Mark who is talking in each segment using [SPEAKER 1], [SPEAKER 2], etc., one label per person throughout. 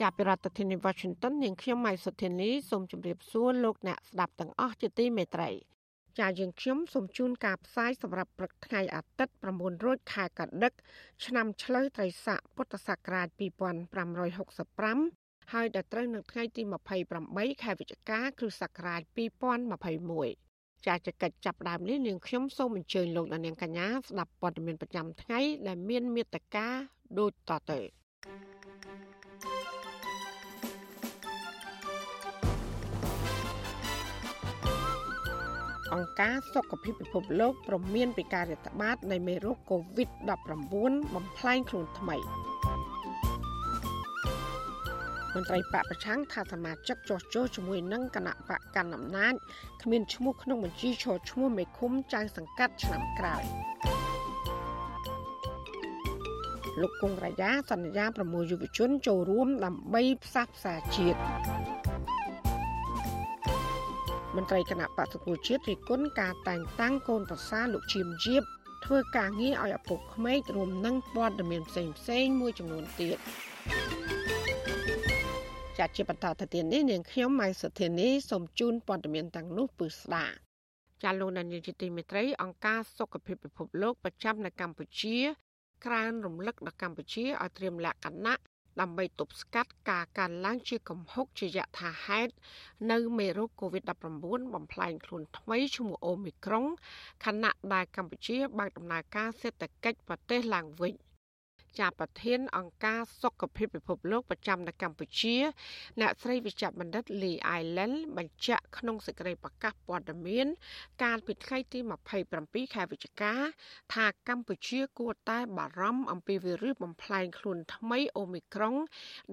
[SPEAKER 1] ចាប់ពីរដ្ឋធានី Washington នាងខ្ញុំម៉ៃសុធានីសូមជម្រាបសួរលោកអ្នកស្ដាប់ទាំងអស់ជាទីមេត្រីចាយើងខ្ញុំសូមជូនការផ្សាយសម្រាប់ព្រឹកថ្ងៃអាទិត្យ9រោចខែកដិក ឆ្នាំឆ្លូវត្រីស័កពុទ្ធសករាជ2565ហើយដល់ត្រូវនៅថ្ងៃទី28ខែវិច្ឆិកាគ្រិស្តសករាជ2021ចាចកិច្ចចាប់ដើមនេះនាងខ្ញុំសូមអញ្ជើញលោកអ្នកនាងកញ្ញាស្ដាប់ព័ត៌មានប្រចាំថ្ងៃដែលមានមេត្តាដូចតទៅ អង្គការសុខភាពពិភពលោកប្រមានពីការរាតត្បាតនៃមេរោគ COVID-19 បំផ្លែងខ្លួនថ្មីមន្ត្រីបកប្រឆាំងថាសមាជិកចោះចូលជាមួយនឹងគណៈបកកណ្ដាលអំណាចគ្មានឈ្មោះក្នុងបញ្ជីឈរឈ្មោះមេឃុំចៅសង្កាត់ឆ្នាំក្រោយលោកគង់រាយាសន្យាប្រមូលយុវជនចូលរួមដើម្បីផ្សះផ្សាជាតិ មន្ត្រីគណៈបក្សប្រជាជាតិរិះគន់ការតែងតាំងកូនប្រសាលោកឈៀមជីបធ្វើការងារឲ្យឪពុកក្មេករួមនឹងព័ត៌មានផ្សេងផ្សេងមួយចំនួនទៀតចាត់ជាបន្តទៅទៀតនេះនាងខ្ញុំម៉ៃសុធានីសូមជូនព័ត៌មានទាំងនោះពឺស្ដាចាលោកនាយកទីមេត្រីអង្គការសុខភាពពិភពលោកប្រចាំនៅកម្ពុជាក្រើនរំលឹកដល់កម្ពុជាឲ្យត្រៀមលក្ខណៈ ដើម្បីទប់ស្កាត់ការកើនឡើងជាកំហុកជាយថាហេតុនៅមេរោគ COVID-19 បំផ្លែងខ្លួនថ្មីឈ្មោះអូមីក្រុងខណៈដែលកម្ពុជាបើកដំណើរការសេដ្ឋកិច្ចប្រទេសឡើងវិញ។ ជាប្រធានអង្គការសុខភាពពិភពលោកប្រចាំនៅកម្ពុជា អ្នកស្រីវិជ្ជបណ្ឌិត Lee Island បញ្ជាក់ក្នុងសេចក្តីប្រកាសព័ត៌មាន កាលពីថ្ងៃទី27ខែវិច្ឆិកា ថាកម្ពុជាគួរតែបារម្ភអំពីវីរុសបំផ្លែងខ្លួនថ្មីអូមីក្រុង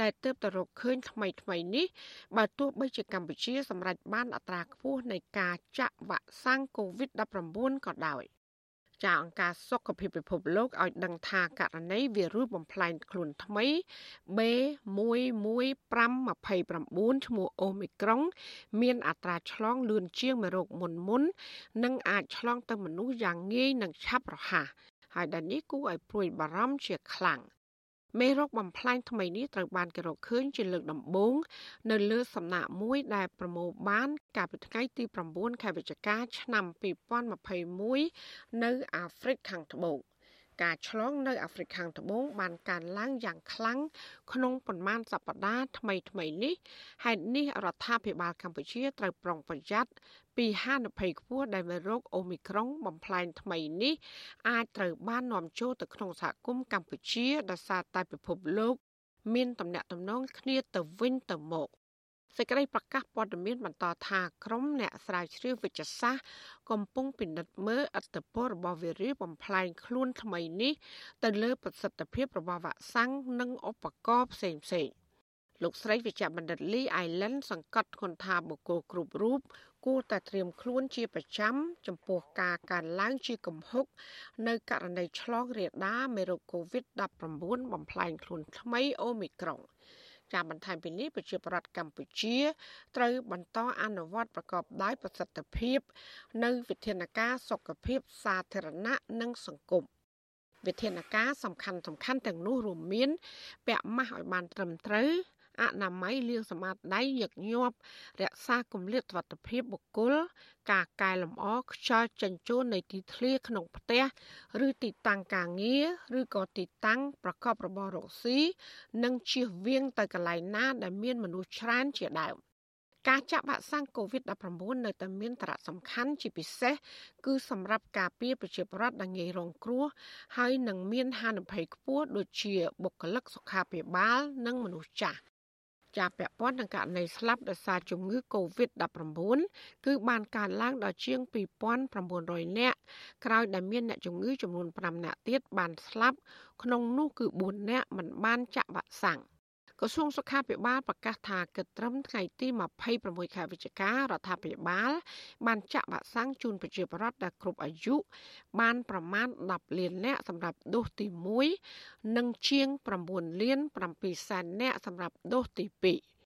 [SPEAKER 1] ដែលទើបតែរកឃើញថ្មីថ្មីនេះបើទោះបីជាកម្ពុជា សម្រេចបានអត្រាខ្ពស់នៃការចាក់វ៉ាក់សាំង COVID-19 ក៏ដោយ ចាអង្គការសុខភាពពិភពលោកឲ្យដឹងថាករណីវីរុសបំផ្លែងខ្លួនថ្មី B11529 ឈ្មោះអូមីក្រុង មានអត្រាឆ្លងលឿនជាងមេរោគមុនមុន និងអាចឆ្លងទៅមនុស្សយ៉ាងងាយនិងឆាប់រហ័សហើយដែលនេះគួរឲ្យព្រួយបារម្ភជាខ្លាំង។ មេរោគបំផ្លាញថ្មីនេះត្រូវបានគេរកឃើញជាលើកដំបូងនៅលើសំណាក់មួយដែលប្រមូលបានកាលពីថ្ងៃទី9ខែវិច្ឆិកាឆ្នាំ2021នៅអាហ្វ្រិកខាងត្បូង។ការឆ្លងនៅអាហ្វ្រិកខាងត្បូងបានកើនឡើងយ៉ាងខ្លាំងក្នុងប៉ុន្មានសប្តាហ៍ថ្មីថ្មីនេះហេតុនេះរដ្ឋាភិបាលកម្ពុជាត្រូវប្រុងប្រយ័ត្ន ពីហានិភ័យខ្ពស់ដែលមេរោគអូមីក្រុងបំផ្លែងថ្មីនេះអាចត្រូវបាននាំចូលទៅក្នុងសហគមន៍កម្ពុជាដោយសារតែពិភពលោក មានតំណែងតំណងគ្នាទៅវិញទៅមកសេចក្តីប្រកាសព័ត៌មានបន្តថាក្រុមអ្នកស្រាវជ្រាវវិទ្យាសាស្ត្រកំពុងពិនិត្យមើលអត្តពលរបស់វីរុសបំផ្លែងខ្លួនថ្មីនេះទៅលើប្រសិទ្ធភាពរបស់វ៉ាក់សាំងនិងឧបករណ៍ផ្សេងផ្សេងលោកស្រីវិជ្ជបណ្ឌិត Lee Island សង្កត់គុណថាបុគ្គលគ្រប់រូប គួរតែត្រៀមខ្លួនជាប្រចាំចំពោះការកើនឡើងជាកំហុកនៅករណីឆ្លងរាលដាលមេរោគ COVID-19 បំផ្លែងខ្លួនថ្មីអូមីក្រុង។ចាបន្ថែមពីនេះប្រជាប្រដ្ឋកម្ពុជាត្រូវបន្តអនុវត្តប្រកបដោយប្រសិទ្ធភាពនៅវិធានការសុខភាពសាធារណៈនិងសង្គមវិធានការសំខាន់សំខាន់ទាំងនោះរួមមានពាក់ម៉ាស់ឲ្យបានត្រឹមត្រូវ អនាម័យលាងសម្អាតដៃញឹកញាប់រក្សាគម្លាតសុវត្ថិភាពបុគ្គល ការកែលម្អខ្យល់ចេញចូលនៃទីធ្លាក្នុងផ្ទះឬទីតាំងការងារឬក៏ទីតាំងប្រកបរបររកស៊ីនិងជៀសវាងទៅកន្លែងណាដែលមានមនុស្សច្រើនជាដើមការចាក់វ៉ាក់សាំង COVID-19 នៅតែមានសារៈសំខាន់ជាពិសេសគឺសម្រាប់ការពារប្រជាពលរដ្ឋដែលងាយរងគ្រោះហើយនឹងមានហានិភ័យខ្ពស់ដូចជាបុគ្គលិកសុខាភិបាល និងមនុស្សចាស់ ចាប់ពាក់ព័ន្ធនឹងករណីស្លាប់ដោយសារជំងឺ Covid-19 គឺបានកើនឡើងដល់ជាង2900នាក់ក្រោយដែលមានអ្នកជំងឺចំនួន5នាក់ទៀតបានស្លាប់ក្នុងនោះគឺ4នាក់មិនបានចាក់វ៉ាក់សាំង ក្រសួងសុខាភិបាលប្រកាសថាគិតត្រឹមថ្ងៃទី26ខែវិច្ឆិការដ្ឋាភិបាល បានចាក់វ៉ាក់សាំងជូនប្រជាពលរដ្ឋដែលគ្រប់អាយុបានប្រមាណ10លាននាក់សម្រាប់ដូសទី1និងជាង9លាន7សែននាក់សម្រាប់ដូសទី2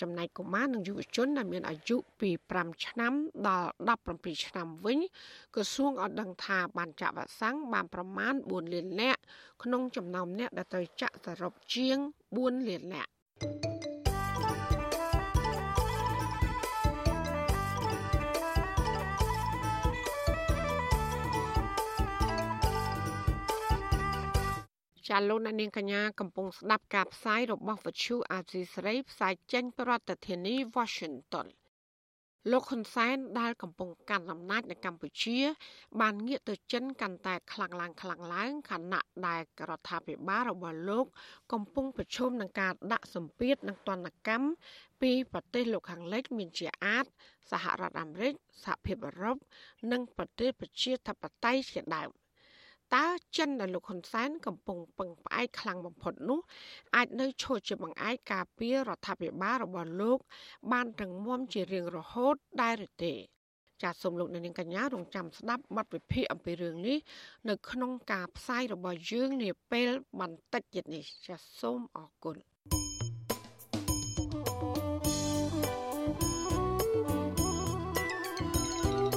[SPEAKER 1] ចំណែកកុមារនិងយុវជនដែលមានអាយុពី5ឆ្នាំដល់17ឆ្នាំវិញក្រសួងអត់ដឹងថាបានចាក់វ៉ាក់សាំងបានប្រមាណ4លាននាក់ក្នុងចំណោមអ្នកដែលត្រូវចាក់សរុបជាង4លាននាក់ ចាលោកនាងកញ្ញាកំពុងស្ដាប់ការផ្សាយរបស់វិទ្យុអាស៊ីសេរីផ្សាយចេញពីរដ្ឋធានី Washington លោកហ៊ុនសែនដែលកំពុងកាន់អំណាចនៅកម្ពុជា បានងាកទៅចិនកាន់តែខ្លាំងឡើងខ្លាំងឡើងខណៈដែលរដ្ឋាភិបាលរបស់លោក កំពុងប្រឈមនឹងការដាក់សម្ពាធនិងទណ្ឌកម្មពីប្រទេសលោកខាងលិចមានជាអាចសហរដ្ឋអាមេរិកសហភាពអឺរ៉ុបនិងប្រទេសប្រជាធិបតេយ្យជាដើម។ តើចិនដែលលោកហ៊ុនសែនកំពុងពឹងផ្អែកខ្លាំងបំផុតនោះអាចនៅឈរជាបង្អែកការពាររដ្ឋាភិបាលរបស់លោក បានរឹងមាំជារៀងរហូតដែរឬទេចាសសូមលោកអ្នកនាងកញ្ញារងចាំស្ដាប់បទវិភាគអំពីរឿងនេះនៅក្នុងការផ្សាយរបស់យើងនាពេលបន្តិចទៀតនេះចាសសូមអរគុណ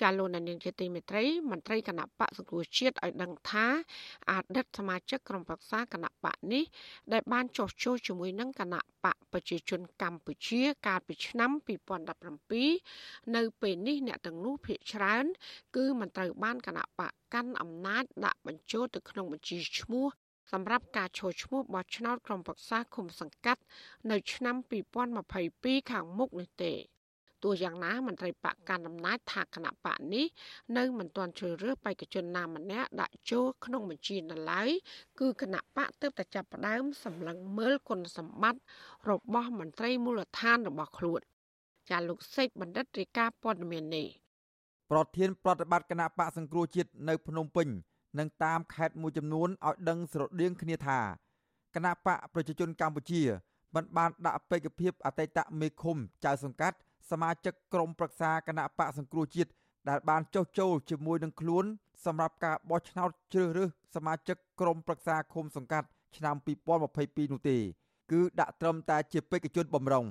[SPEAKER 1] ចាលោកនាងជាទីមេត្រីមន្ត្រីគណៈបកសង្គ្រោះជាតិឲ្យដឹងថាអតីតសមាជិកក្រុមប្រឹក្សាគណៈបកនេះដែលបានចោះចូលជាមួយនឹងគណៈបកប្រជាជនកម្ពុជាកាលពីឆ្នាំ2017នៅពេលនេះអ្នកទាំងនោះភាគច្រើន គឺមិនត្រូវបានគណៈបកកាន់អំណាចដាក់បញ្ចូលទៅក្នុងបញ្ជីឈ្មោះសម្រាប់ការឈរឈ្មោះបោះឆ្នោតក្រុមប្រឹក្សាគុំសង្កាត់ នៅឆ្នាំ2022ខាងមុខនេះទេ ទោះយ៉ាងណាមន្ត្រីបកកណ្ដាលអំណាចថាគណៈបកនេះនៅមិនទាន់ជ្រើសរើសបេក្ខជនណាម្នាក់ដាក់ចូលក្នុងបញ្ជីនៅឡើយគឺគណៈបកទើបតែចាប់ផ្ដើមសម្លឹងមើលគុណសម្បត្តិរបស់មន្ត្រីមូលដ្ឋានរបស់ខ្លួនចាលោកសេកបណ្ឌិតរាយការណ៍ព័ត៌មាននេះ
[SPEAKER 2] ប្រធានប្រតិបត្តិគណៈបកសង្គ្រោះជាតិនៅភ្នំពេញនិងតាមខេត្តមួយចំនួនឲ្យដឹងស្រដៀងគ្នាថាគណៈបកប្រជាជនកម្ពុជាមិនបានដាក់បេក្ខភាពអតីតមេឃុំចៅសង្កាត់ សមាជិកក្រុមប្រឹក្សាគណៈបកសង្គ្រោះជាតិដែលបានចុះចូលជាមួយនឹងខ្លួនសម្រាប់ការបោះឆ្នោតជ្រើសរើសសមាជិកក្រុមប្រឹក្សាឃុំសង្កាត់ឆ្នាំ2022នោះទេ គឺដាក់ត្រឹមតែជាបេក្ខជនបំរុង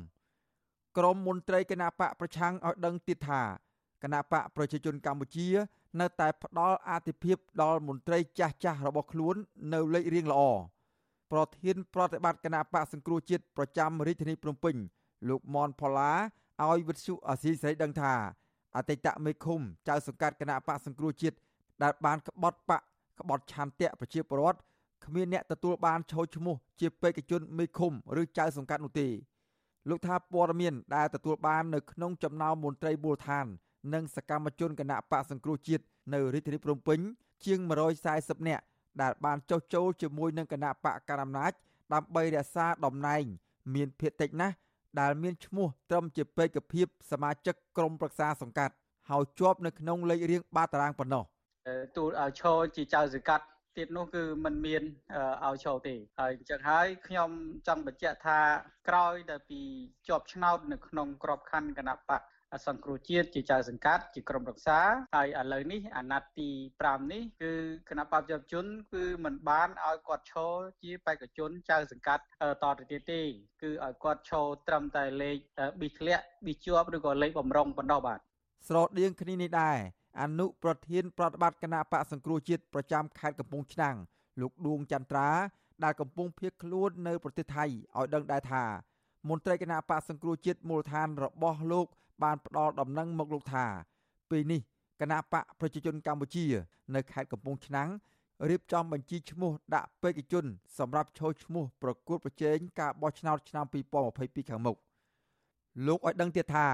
[SPEAKER 2] ក្រមមន្ត្រីគណៈបកប្រឆាំងឲ្យដឹងទៀតថាគណៈបកប្រជាជនកម្ពុជា នៅតែផ្ដល់អាទិភាពដល់មន្ត្រីចាស់ចាស់របស់ខ្លួន នៅលេខរៀងល្អប្រធានប្រតិបត្តិគណៈបកសង្គ្រោះជាតិប្រចាំរាជធានីភ្នំពេញលោកមនផល្លា ឲ្យវិទ្យុអាស៊ីសេរីដឹងថាអតីតមេឃុំចៅសង្កាត់គណៈបកសង្គ្រោះជាតិដែលបានក្បត់បកក្បត់ឆន្ទៈប្រជាពលរដ្ឋគ្មានអ្នកទទួលបានឈោឈ្មោះជាបេក្ខជនមេឃុំឬចៅសង្កាត់នោះទេលោកថាព័ត៌មានដែលទទួលបាននៅក្នុងចំណោមមន្ត្រីមូលដ្ឋាន និងសកម្មជនគណៈបកសង្គ្រោះជាតិនៅរាជធានីភ្នំពេញជាង140នាក់ដែលបានចុះចូលជាមួយនឹងគណៈបកកណ្ដាលអំណាចដើម្បីរក្សាតំណែង មានភាគតិចណាស់ ដែលមានឈ្មោះត្រឹមជាពេកភាពសមាជិកក្រុមប្រឹក្សាសង្កាត់ហើយជាប់នៅក្នុងលេខរៀងបាតតារាងប៉ុណ្ណោះ
[SPEAKER 3] ទូលឲ្យឈរជាចៅសង្កាត់ទៀតនោះគឺมันមានឲ្យឈរទេហើយអញ្ចឹងហើយខ្ញុំចង់បញ្ជាក់ថាក្រោយដែលពីជាប់ឆ្នោតនៅក្នុងក្របខ័ណ្ឌគណៈបក សង្គ្រោះជាតិជាចៅសង្កាត់ជាក្រុមរក្សាហើយឥឡូវនេះអាណត្តិទី5នេះគឺគណៈបព្វជិជន គឺមិនបានឲ្យគាត់ឈរជាបេក្ខជនចៅសង្កាត់តទៅទៀតទេគឺឲ្យគាត់ឈរត្រឹមតែលេខប៊ីធ្លាក់ប៊ីជាប់ឬក៏លេខបំរុងប៉ុណ្ណោះបាទ
[SPEAKER 2] ស្រដៀងគ្នានេះដែរអនុប្រធានប្រតិបត្តិគណៈបកសង្គ្រោះជាតិប្រចាំខេត្តកំពង់ឆ្នាំងលោកដួងចន្ទ្រាដែលកំពុងភៀសខ្លួននៅប្រទេសថៃឲ្យដឹងដែរថាមន្ត្រីគណៈបកសង្គ្រោះជាតិមូលដ្ឋានរបស់លោក បានផ្ដល់ដំណឹងមកលោកថាពេលនេះគណៈបកប្រជាជនកម្ពុជា នៅខេត្តកំពង់ឆ្នាំងរៀបចំបញ្ជីឈ្មោះដាក់បេក្ខជន សម្រាប់ចូលឈ្មោះប្រកួតប្រជែងការបោះឆ្នោតឆ្នាំ2022ខាងមុខលោកឲ្យដឹងទៀតថា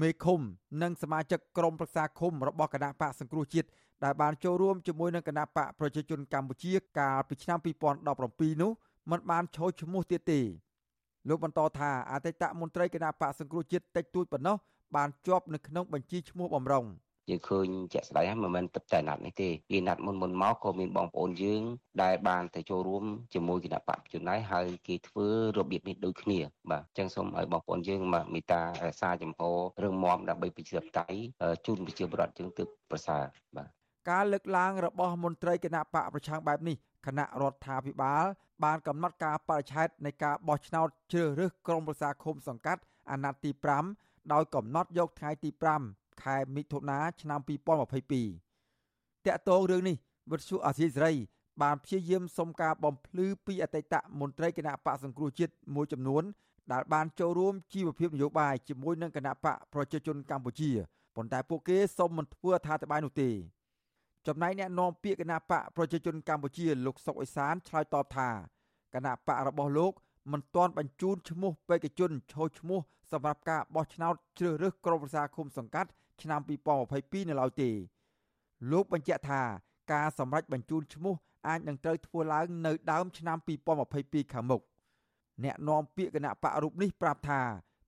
[SPEAKER 2] មេឃុំនិងសមាជិកក្រុមប្រឹក្សាឃុំរបស់គណៈបកសង្គ្រោះជាតិដែលបានចូលរួមជាមួយនឹងគណៈបកប្រជាជនកម្ពុជាកាលពីឆ្នាំ2017នោះមិនបានចូលឈ្មោះទៀតទេលោកបន្តថាអតីតមន្ត្រីគណៈបកសង្គ្រោះជាតិតិចតួចប៉ុណ្ណោះ បានជាប់នៅក្នុងបញ្ជីឈ្មោះបំរុង
[SPEAKER 4] យើងឃើញជាក់ស្ដែងមិនមែនទឹកតែណាត់នេះទេពីណាត់មុនមុនមកក៏មានបងប្អូនយើងដែលបានទៅចូលរួមជាមួយគណៈបកជនណៃហើយគេធ្វើរបៀបនេះដូចគ្នាបាទអញ្ចឹងសូមឲ្យបងប្អូនយើងមកមេត្តារក្សាចំហរឹងមាំដើម្បីប្រជាធិបតេយ្យជូនប្រជាពលរដ្ឋយើងទើបប្រសើរបាទ
[SPEAKER 2] ការលើកឡើងរបស់មន្ត្រីគណៈបកប្រឆាំងបែបនេះគណៈរដ្ឋាភិបាល បានកំណត់ការបរិច្ឆេទនៃការបោះឆ្នោតជ្រើសរើសក្រុមប្រឹក្សាឃុំសង្កាត់អាណត្តិទី5 ដោយកំណត់យកថ្ងៃទី5ខែមិថុនាឆ្នាំ2022តកតងរឿងនេះវិទ្យុអាស៊ីសេរីបានព្យាយាមសុំការបំភ្លឺពីអតីតមន្ត្រីគណៈបកសង្គ្រោះជាតិមួយចំនួន ដែលបានចូលរួមជីវភាពនយោបាយជាមួយនឹងគណៈបកប្រជាជនកម្ពុជាប៉ុន្តែពួកគេសុំមិនធ្វើអត្ថាធិប្បាយនោះទេចំណែកអ្នកនាំពាក្យគណៈបកប្រជាជនកម្ពុជាលោកសុកអេសានឆ្លើយតបថាគណៈបករបស់លោក មិនទាន់បញ្ជូនឈ្មោះបេក្ខជនចូលឈ្មោះសម្រាប់ការបោះឆ្នោតជ្រើសរើសក្រុមប្រឹក្សាឃុំសង្កាត់ឆ្នាំ2022នៅឡើយទេលោកបញ្ជាក់ថាការសម្រេចបញ្ជូនឈ្មោះអាចនឹងត្រូវធ្វើឡើងនៅដើមឆ្នាំ2022ខាងមុខអ្នកនាំពាក្យគណៈបករូបនេះប្រាប់ថា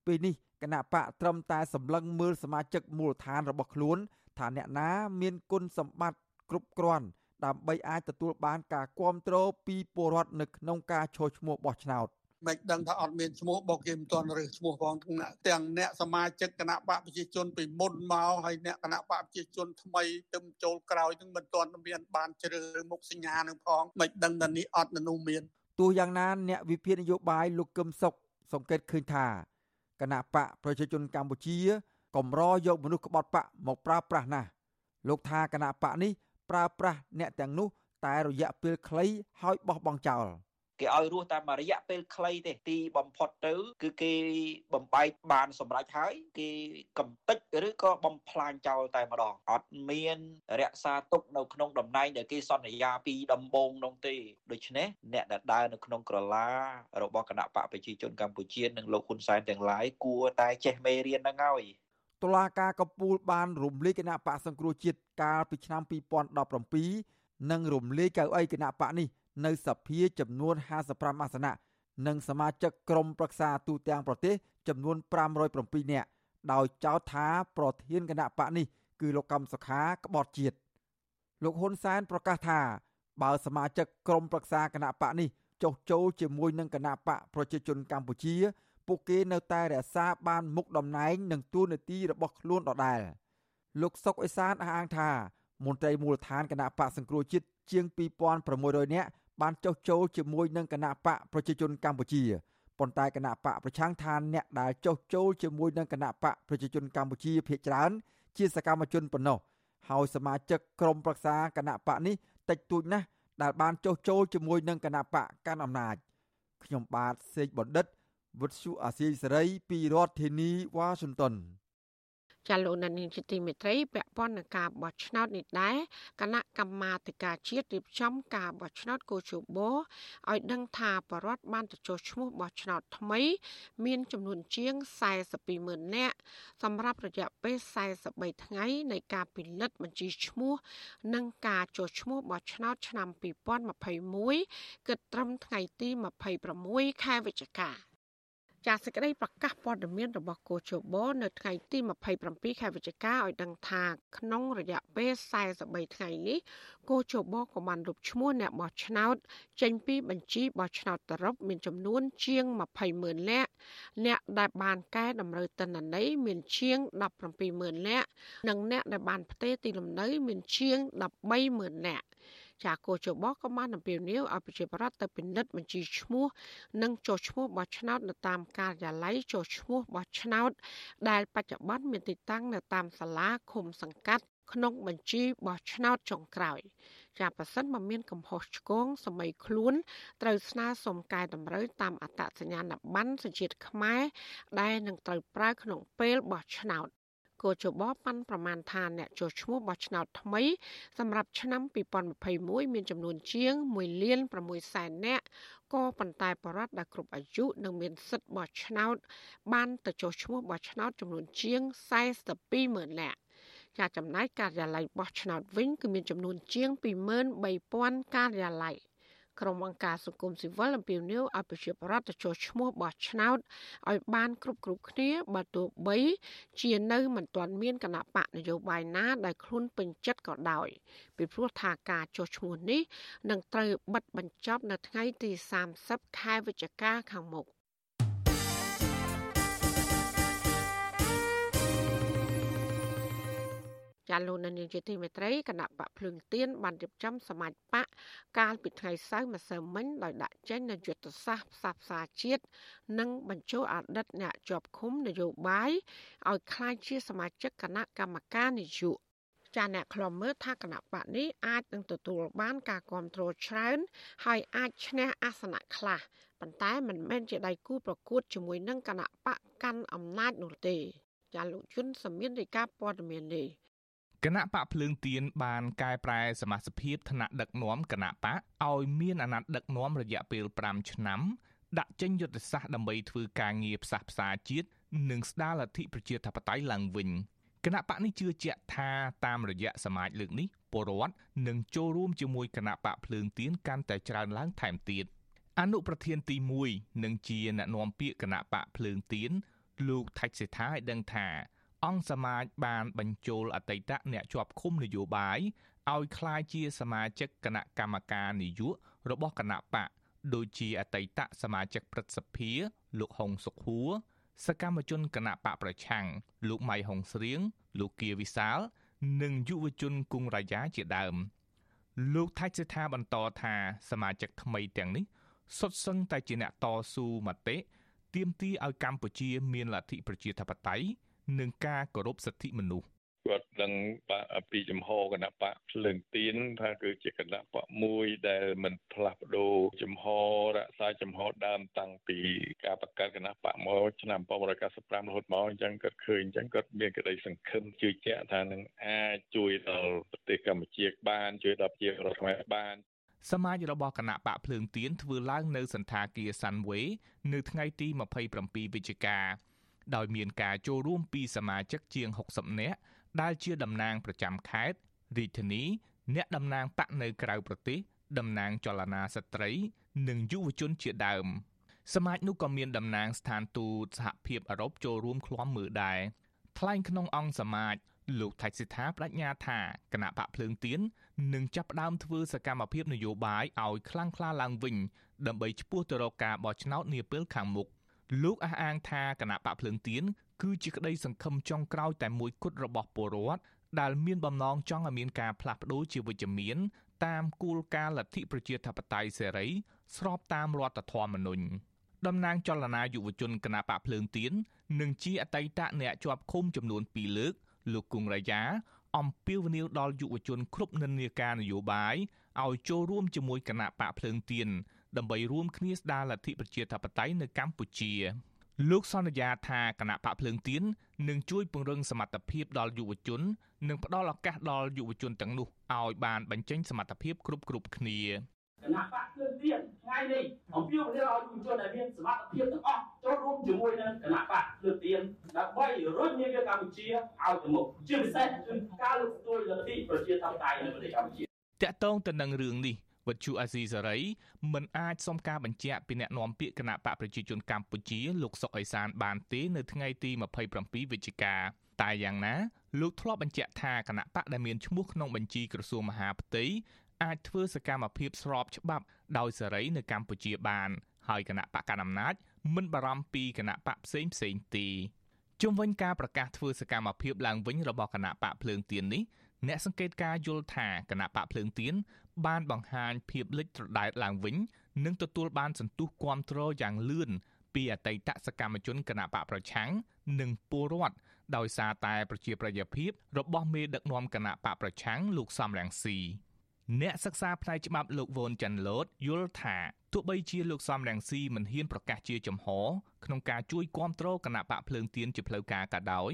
[SPEAKER 2] ពេលនេះគណៈបកត្រឹមតែសម្លឹងមើលសមាជិកមូលដ្ឋានរបស់ខ្លួនថាអ្នកណាមានគុណសម្បត្តិគ្រប់គ្រាន់ដើម្បីអាចទទួលបានការគ្រប់គ្រងពីពលរដ្ឋនៅក្នុងការឈរឈ្មោះបោះឆ្នោត
[SPEAKER 5] មិនដឹងថាអត់មានឈ្មោះបោកគេមិនទាន់រើសឈ្មោះផងទាំងអ្នកសមាជិកគណៈបកប្រជាជនពីមុនមកហើយអ្នកគណៈបកប្រជាជនថ្មីទៅចូលក្រោយនឹងមិនទាន់មានបានជ្រើសមុខសញ្ញានឹងផងមិនដឹងថានេះអត់នៅនោះមាន
[SPEAKER 2] ទោះយ៉ាងណាអ្នកវិភាគនយោបាយលោកកឹមសុខសង្កេតឃើញថាគណៈបកប្រជាជនកម្ពុជាកម្រយកមនុស្សក្បត់បកមកប្រើប្រាស់ណាស់លោកថាគណៈបកនេះប្រើប្រាស់អ្នកទាំងនោះ តែរយៈពេលខ្លីហើយបោះបង់ចោល
[SPEAKER 4] គេឲ្យរស់តែមួយរយៈពេលខ្លីទេទីបំផុតទៅ គឺគេបំបែកបានសម្រេចហើយ គេកំតិចឬក៏បំផ្លាញចោលតែម្ដងអត់មាន រក្សាទុកនៅក្នុងតំណែងដែលគេសន្យាពីដំបូងនោះទេដូច្នេះអ្នកដែលដើរនៅក្នុងក្រឡារបស់គណៈបកប្រជាជនកម្ពុជានិងលោកហ៊ុនសែនទាំងឡាយគួរតែចេះមេរៀនហ្នឹងហើយ
[SPEAKER 2] តុលាការកំពូលបានរំលាយគណៈបកសង្គ្រោះជាតិកាលពីឆ្នាំ2017និងរំលាយកៅអីគណៈបកនេះ នៅសភាចំនួន55អាសនៈនិងសមាជិកក្រុមប្រឹក្សាទូទាំងប្រទេសចំនួន507នាក់ដោយចោទថាប្រធានគណៈបកនេះគឺលោកកម្មសុខាក្បត់ជាតិលោកហ៊ុនសែនប្រកាសថាបើសមាជិកក្រុមប្រឹក្សាគណៈបកនេះចុះចូលជាមួយនឹងគណៈបកប្រជាជនកម្ពុជា ពួកគេនៅតែរក្សាបានមុខតំណែងនិងតួនាទីរបស់ខ្លួនដដែលលោកសុកអេសានអះអាងថាមន្ត្រីមូលដ្ឋានគណៈបកសង្គ្រោះជាតិជាង2600នាក់ បានចុះចូលជាមួយនឹងគណៈបកប្រជាជនកម្ពុជាប៉ុន្តែគណៈបកប្រឆាំងឋានអ្នកដែលចុះចូលជាមួយនឹងគណៈបកប្រជាជនកម្ពុជាភាគច្រើន ជាសកម្មជនប៉ុណ្ណោះហើយសមាជិកក្រុមប្រឹក្សាគណៈបកនេះតិចតួចណាស់ដែលបានចុះចូលជាមួយនឹងគណៈបកកាន់អំណាចខ្ញុំបាទសេកបណ្ឌិតវុទ្ធុអាស៊ីសេរីពីរដ្ឋធានីវ៉ាស៊ីនតោន
[SPEAKER 1] ចាលោកនានីជាទីមេត្រីពាក់ព័ន្ធនឹងការបោះឆ្នោតនេះដែរគណៈកម្មាធិការជាតិរៀបចំការបោះឆ្នោតកោជបឲ្យដឹងថាបរដ្ឋបានទទួលឈ្មោះបោះឆ្នោតថ្មី មានចំនួនជាង42ម៉ឺននាក់សម្រាប់រយៈពេល43ថ្ងៃនៃការពិនិត្យបញ្ជីឈ្មោះ និងការចូលឈ្មោះបោះឆ្នោតឆ្នាំ2021គិតត្រឹមថ្ងៃទី26ខែវិច្ឆិកា ចាសសេចក្តីប្រកាសព័ត៌មានរបស់គូជបនៅថ្ងៃទី27ខែវិច្ឆិកាឲ្យដឹងថាក្នុងរយៈពេល43ថ្ងៃនេះគូជបក៏បានលុបឈ្មោះអ្នកបោះឆ្នោត ចេញពីបញ្ជីបោះឆ្នោតសរុបមានចំនួនជាង20ម៉ឺននាក់អ្នកដែលបានកែតម្រូវទិន្នន័យមានជាង17ម៉ឺននាក់និងអ្នកដែលបានផ្ទេរទីលំនៅ មានជាង13ម៉ឺននាក់ ចាកោចបក៏បានអំពាវនាវឲ្យប្រជាប្រដ្ឋទៅពិនិត្យបញ្ជីឈ្មោះ និងចុះឈ្មោះបោះឆ្នោតនៅតាមការិយាល័យចុះឈ្មោះបោះឆ្នោត ដែលបច្ចុប្បន្នមានទីតាំងនៅតាមសាលាឃុំសង្កាត់ក្នុងបញ្ជីបោះឆ្នោតចុងក្រោយចាប្រសិនបើមានកំហុសឆ្គងសម័យខ្លួនត្រូវស្នើសុំកែតម្រូវតាមអត្តសញ្ញាណប័ណ្ណសញ្ជាតិខ្មែរដែលនឹងត្រូវប្រើក្នុងពេលបោះឆ្នោត គោចបប៉ាន់ប្រមាណថាអ្នកចុះឈ្មោះបោះឆ្នោតថ្មី សម្រាប់ឆ្នាំ2021មានចំនួនជាង1លាន6សែននាក់ក៏ប៉ុន្តែបរដ្ឋដែលគ្រប់អាយុនិងមានសិទ្ធិបោះឆ្នោត បានទៅចុះឈ្មោះបោះឆ្នោតចំនួនជាង42ម៉ឺននាក់ចាចំណែកការិយាល័យបោះឆ្នោតវិញគឺមានចំនួនជាង23000ការិយាល័យ ក្រុមអង្គការសង្គមស៊ីវិលអំពាវនាវឲ្យប្រជាពលរដ្ឋទៅចុះឈ្មោះបោះឆ្នោតឲ្យបានគ្រប់គ្រប់គ្នាបើទោះបីជានៅមិនទាន់មានគណៈបកនយោបាយណាដែលខ្លួនពេញចិត្តក៏ដោយពីព្រោះថាការចុះឈ្មោះនេះនឹងត្រូវបិទបញ្ចប់នៅថ្ងៃទី30ខែវិច្ឆិកាខាងមុខ ចាលោកនាយកជាទីមេត្រីគណៈបកភ្លើងទៀនបានរៀបចំសមាជបកកាលពីថ្ងៃសៅរ៍ម្សិលមិញដោយដាក់ចេញនូវយុទ្ធសាស្ត្រផ្សះផ្សាជាតិនិងបញ្ចូលអតីតអ្នកជាប់ឃុំនយោបាយឲ្យក្លាយជាសមាជិកគណៈកម្មការនយោបាយចាអ្នកខ្លំមើលថាគណៈបកនេះអាចនឹងទទួលបានការគ្រប់គ្រងច្រើនហើយអាចឈ្នះអាសនៈខ្លះប៉ុន្តែមិនមែនជាដៃគូប្រកួតជាមួយនឹងគណៈបកកាន់អំណាចនោះទេចាលោកជុនសមៀនរាយការណ៍ព័ត៌មាននេះ
[SPEAKER 6] គណៈបកភ្លើងទៀនបានកែប្រែសមាជិកភាពថ្នាក់ដឹកនាំគណៈបកឲ្យមានអាណត្តិដឹកនាំរយៈពេល5ឆ្នាំដាក់ចេញយុទ្ធសាស្ត្រដើម្បីធ្វើការងារផ្សះផ្សាជាតិនិងស្ដារលទ្ធិប្រជាធិបតេយ្យឡើងវិញគណៈបកនេះជឿជាក់ថាតាមរយៈសមាជលើកនេះពលរដ្ឋនឹងចូលរួមជាមួយគណៈបកភ្លើងទៀនកាន់តែច្រើនឡើងថែមទៀតអនុប្រធានទី1នឹងជាអ្នកណែនាំពាក្យគណៈបកភ្លើងទៀនលោកថៃសេដ្ឋាឲ្យដឹងថា អង្គសមាជបានបញ្ចូលអតីតអ្នកជាប់ឃុំនយោបាយឲ្យក្លាយជាសមាជិកគណៈកម្មការនយោបាយរបស់គណៈបកដូចជាអតីតសមាជិកព្រឹទ្ធសភា លោកហុងសុខួរសកម្មជនគណៈបកប្រឆាំងលោកម៉ៃហុងស្រៀងលោកគៀវិសាល និងយុវជនគង់រាយាជាដើម លោកថៃសេដ្ឋាបន្តថាសមាជិកថ្មីទាំងនេះសុទ្ធសឹងតែជាអ្នកតស៊ូមតិទាមទារឲ្យកម្ពុជាមានលទ្ធិប្រជាធិបតេយ្យ និងការគោរពសិទ្ធិមនុស្ស
[SPEAKER 7] គាត់ដឹងពីចំហគណៈបកភ្លើងទៀនថាគឺជាគណៈបកមួយដែលមិនផ្លាស់ប្ដូរចំហរក្សាចំហដើមតាំងពីការបង្កើតគណៈបកមកឆ្នាំ1995រហូតមកអញ្ចឹងគាត់ឃើញអញ្ចឹងគាត់មានក្តីសង្ឃឹមជឿជាក់ថានឹងអាចជួយដល់ប្រទេសកម្ពុជាបានជួយដល់ប្រជាពលរដ្ឋខ្មែរបាន
[SPEAKER 6] សមាជរបស់គណៈបកភ្លើងទៀនធ្វើឡើងនៅសន្តាគារសាន់វេនៅថ្ងៃទី27វិច្ឆិកា ដោយមានការចូលរួមពីសមាជិកជាង60នាក់ដែលជាតំណាងប្រចាំខេត្តរាជធានី អ្នកតំណាងបកនៅក្រៅប្រទេសតំណាងចលនាស្ត្រី និងយុវជនជាដើមសមាជនោះក៏មានតំណាងស្ថានទូតសហភាពអឺរ៉ុបចូលរួមឃ្លាំមើលដែរថ្លែងក្នុងអង្គសមាជលោកថៃសិដ្ឋាបដិញ្ញាថាគណៈបកភ្លើងទៀននឹងចាប់ផ្ដើមធ្វើសកម្មភាពនយោបាយឲ្យខ្លាំងក្លាឡើងវិញដើម្បីឈ្មោះទៅរកការបោះឆ្នោតនាពេលខាងមុខ លោកអះអាងថាគណៈបកភ្លើងទៀនគឺជាក្តីសង្ឃឹមចុងក្រោយតែមួយគត់របស់ពលរដ្ឋដែលមានបំណងចង់ឲ្យមានការផ្លាស់ប្ដូរជាវិជ្ជមានតាមគោលការណ៍លទ្ធិប្រជាធិបតេយ្យសេរី ស្របតាមរដ្ឋធម្មនុញ្ញតំណាងចលនាយុវជនគណៈបកភ្លើងទៀននិងជាអតីតអ្នកជាប់ឃុំចំនួន2លើក លោកគង់រាយាអំពាវនាវដល់យុវជនគ្រប់និន្នាការនយោបាយឲ្យចូលរួមជាមួយគណៈបកភ្លើងទៀន ដើម្បីរួមគ្នាស្ដារលទ្ធិប្រជាធិបតេយ្យនៅកម្ពុជាលោកសន្យាថាគណៈបកភ្លើងទៀននឹងជួយពង្រឹងសមត្ថភាពដល់យុវជន និងផ្ដល់ឱកាសដល់យុវជនទាំងនោះឲ្យបានបញ្ចេញសមត្ថភាពគ្រប់គ្រប់គ្នា
[SPEAKER 8] គណៈបកភ្លើងទៀនថ្ងៃនេះអំពាវនាវឲ្យយុវជនដែលមានសមត្ថភាពទាំងអស់ចូលរួមជាមួយនឹងគណៈបកភ្លើងទៀនដើម្បីរុញនាវាកម្ពុជាឲ្យទៅមុខជាពិសេសគឺការលើកស្ទួយលទ្ធិប្រជាធិបតេយ្យនៅប្រទេសកម្ពុជា
[SPEAKER 6] តកតងទៅនឹងរឿងនេះ វិទ្យុអាស៊ីសេរីមិនអាចសុំការបញ្ជាក់ពីអ្នកនាំពាក្យគណៈបកប្រជាជនកម្ពុជាលោកសុកអេសានបានទេនៅថ្ងៃទី27វិច្ឆិកាតែយ៉ាងណាលោកធ្លាប់បញ្ជាក់ថាគណៈបកដែលមានឈ្មោះក្នុងបញ្ជីក្រសួងមហាផ្ទៃអាចធ្វើសកម្មភាពស្របច្បាប់ដោយសេរីនៅកម្ពុជាបានហើយគណៈបកកណ្ដាលអំណាចមិនបារម្ភពីគណៈបកផ្សេងផ្សេងទេជុំវិញការប្រកាសធ្វើសកម្មភាពឡើងវិញរបស់គណៈបកភ្លើងទៀននេះ អ្នកសង្កេតការយល់ថាគណៈបកភ្លើងទៀនបានបង្ហាញភាពលេចត្រដែតឡើងវិញនិងទទួលបានសន្ទុះគាំទ្រយ៉ាងលឿនពីអតីតសកម្មជនគណៈបកប្រឆាំងនិងពលរដ្ឋដោយសារតែប្រជាប្រិយភាពរបស់មេដឹកនាំគណៈបកប្រឆាំងលោកសំរងស៊ីអ្នកសិក្សាផ្នែកច្បាប់លោកវ៉ុនចាន់ឡូតយល់ថាទោះបីជាលោកសំរងស៊ីមិនហ៊ានប្រកាសជាចំហក្នុងការជួយគាំទ្រគណៈបកភ្លើងទៀនជាផ្លូវការក៏ដោយ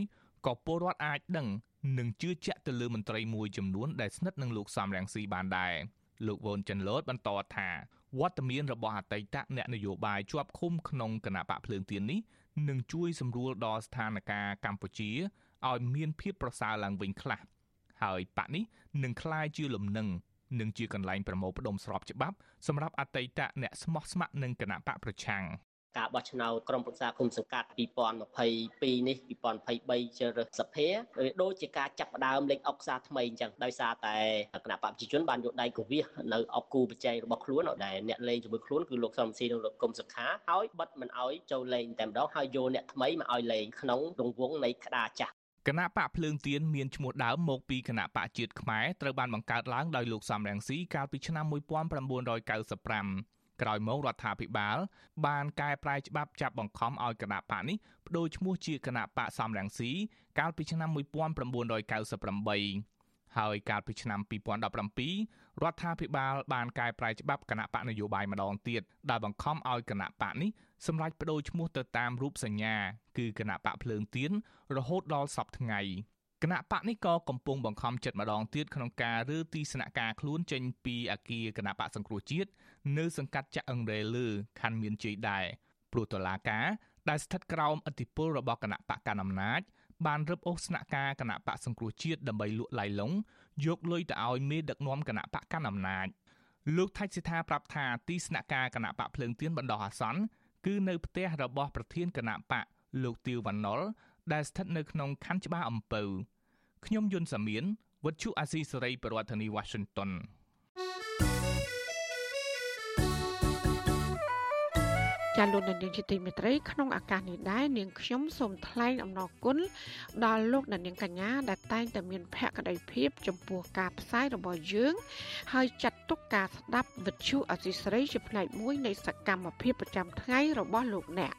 [SPEAKER 6] ក៏ពលរដ្ឋអាចដឹង និងជឿជាក់ទៅលើមន្ត្រីមួយចំនួនដែលស្និទ្ធនឹងលោកសំរងស៊ីបានដែរលោកវ៉ុនចិនឡូតបន្តថាវត្តមានរបស់អតីតអ្នកនយោបាយជាប់ឃុំក្នុងគណៈបកភ្លើងទៀននេះនឹងជួយសម្រួលដល់ស្ថានភាពកម្ពុជាឲ្យមានភាពប្រសើរឡើងវិញខ្លះហើយបកនេះនឹងคล้ายជាលំនឹងនិងជាកន្លែងប្រមូលផ្ដុំស្របច្បាប់សម្រាប់អតីតអ្នកស្មោះស្ម័គ្រនឹងគណៈបកប្រឆាំង
[SPEAKER 9] ការបោះឆ្នោតក្រុមប្រឹក្សាគុំសង្កាត់2022នេះ2023ជ្រើសរើសសភាដូចជាការចាប់ផ្ដើមលេខអុកសាថ្មីអញ្ចឹងដោយសារតែគណៈបព្វជិជនបានយកដៃកវិសនៅអុកគូបច្ច័យរបស់ខ្លួនដែលអ្នកលេងជាមួយខ្លួនគឺលោកសំស៊ីនិងលោកគុំសុខាហើយបិទមិនអោយចូលលេងតែម្ដងហើយយកអ្នកថ្មីមកអោយលេងក្នុងរង្វង់នៃក្តារចាស់
[SPEAKER 6] គណៈបកភ្លើងទៀនមានឈ្មោះដើមមកពីគណៈបកជាតិខ្មែរត្រូវបានបង្កើតឡើងដោយលោកសំរងស៊ីកាលពីឆ្នាំ1995 ក្រោយមករដ្ឋាភិបាលបានកែប្រែច្បាប់ចាប់បង្ខំឲ្យគណៈបកនេះបដូរឈ្មោះជាគណៈបកសំរងស៊ីកាលពីឆ្នាំ1998ហើយកាលពីឆ្នាំ2017រដ្ឋាភិបាលបានកែប្រែច្បាប់គណៈបកនយោបាយម្ដងទៀតដែលបង្ខំឲ្យគណៈបកនេះសម្រេចបដូរឈ្មោះទៅតាមរូបសញ្ញា គឺគណៈបកភ្លើងទៀនរហូតដល់សពថ្ងៃ។ គណៈបកនេះក៏កំពុងបង្ខំចិត្តម្ដងទៀតក្នុងការរើទីស្នាក់ការខ្លួនចេញពីអគារគណៈបកសង្គ្រោះជាតិនៅសង្កាត់ចាក់អឹងរ៉េលើខណ្ឌមានជ័យដែរព្រោះតឡាការដែលស្ថិតក្រោមអធិបុលរបស់គណៈបកកណ្ដាលអំណាចបានរឹបអូសស្នាក់ការគណៈបកសង្គ្រោះជាតិដើម្បីលក់ឡៃឡុងយកលុយទៅឲ្យមេដឹកនាំគណៈបកកណ្ដាលអំណាចលោកថៃសិដ្ឋាប្រាប់ថាទីស្នាក់ការគណៈបកភ្លើងទៀនបណ្ដោះអាសន្នគឺនៅផ្ទះរបស់ប្រធានគណៈបកលោកទៀវវណ្ណុលដែលស្ថិតនៅក្នុងខណ្ឌច្បារអំពៅ ខ្ញុំយុនសាមៀនវុទ្ធុអាស៊ីសេរីប្រធានាធិបតី Washington
[SPEAKER 1] ចាលោកនាងជាទីមេត្រីក្នុងឱកាសនេះដែរនាងខ្ញុំសូមថ្លែងអំណរគុណដល់លោកនាងកញ្ញាដែលតែងតែមានភក្ដីភាព ចំពោះការផ្សាយរបស់យើង ហើយចាត់ទុកការស្ដាប់វិទ្យុអសីស្រីជាផ្នែកមួយនៃសកម្មភាពប្រចាំថ្ងៃរបស់លោកអ្នក។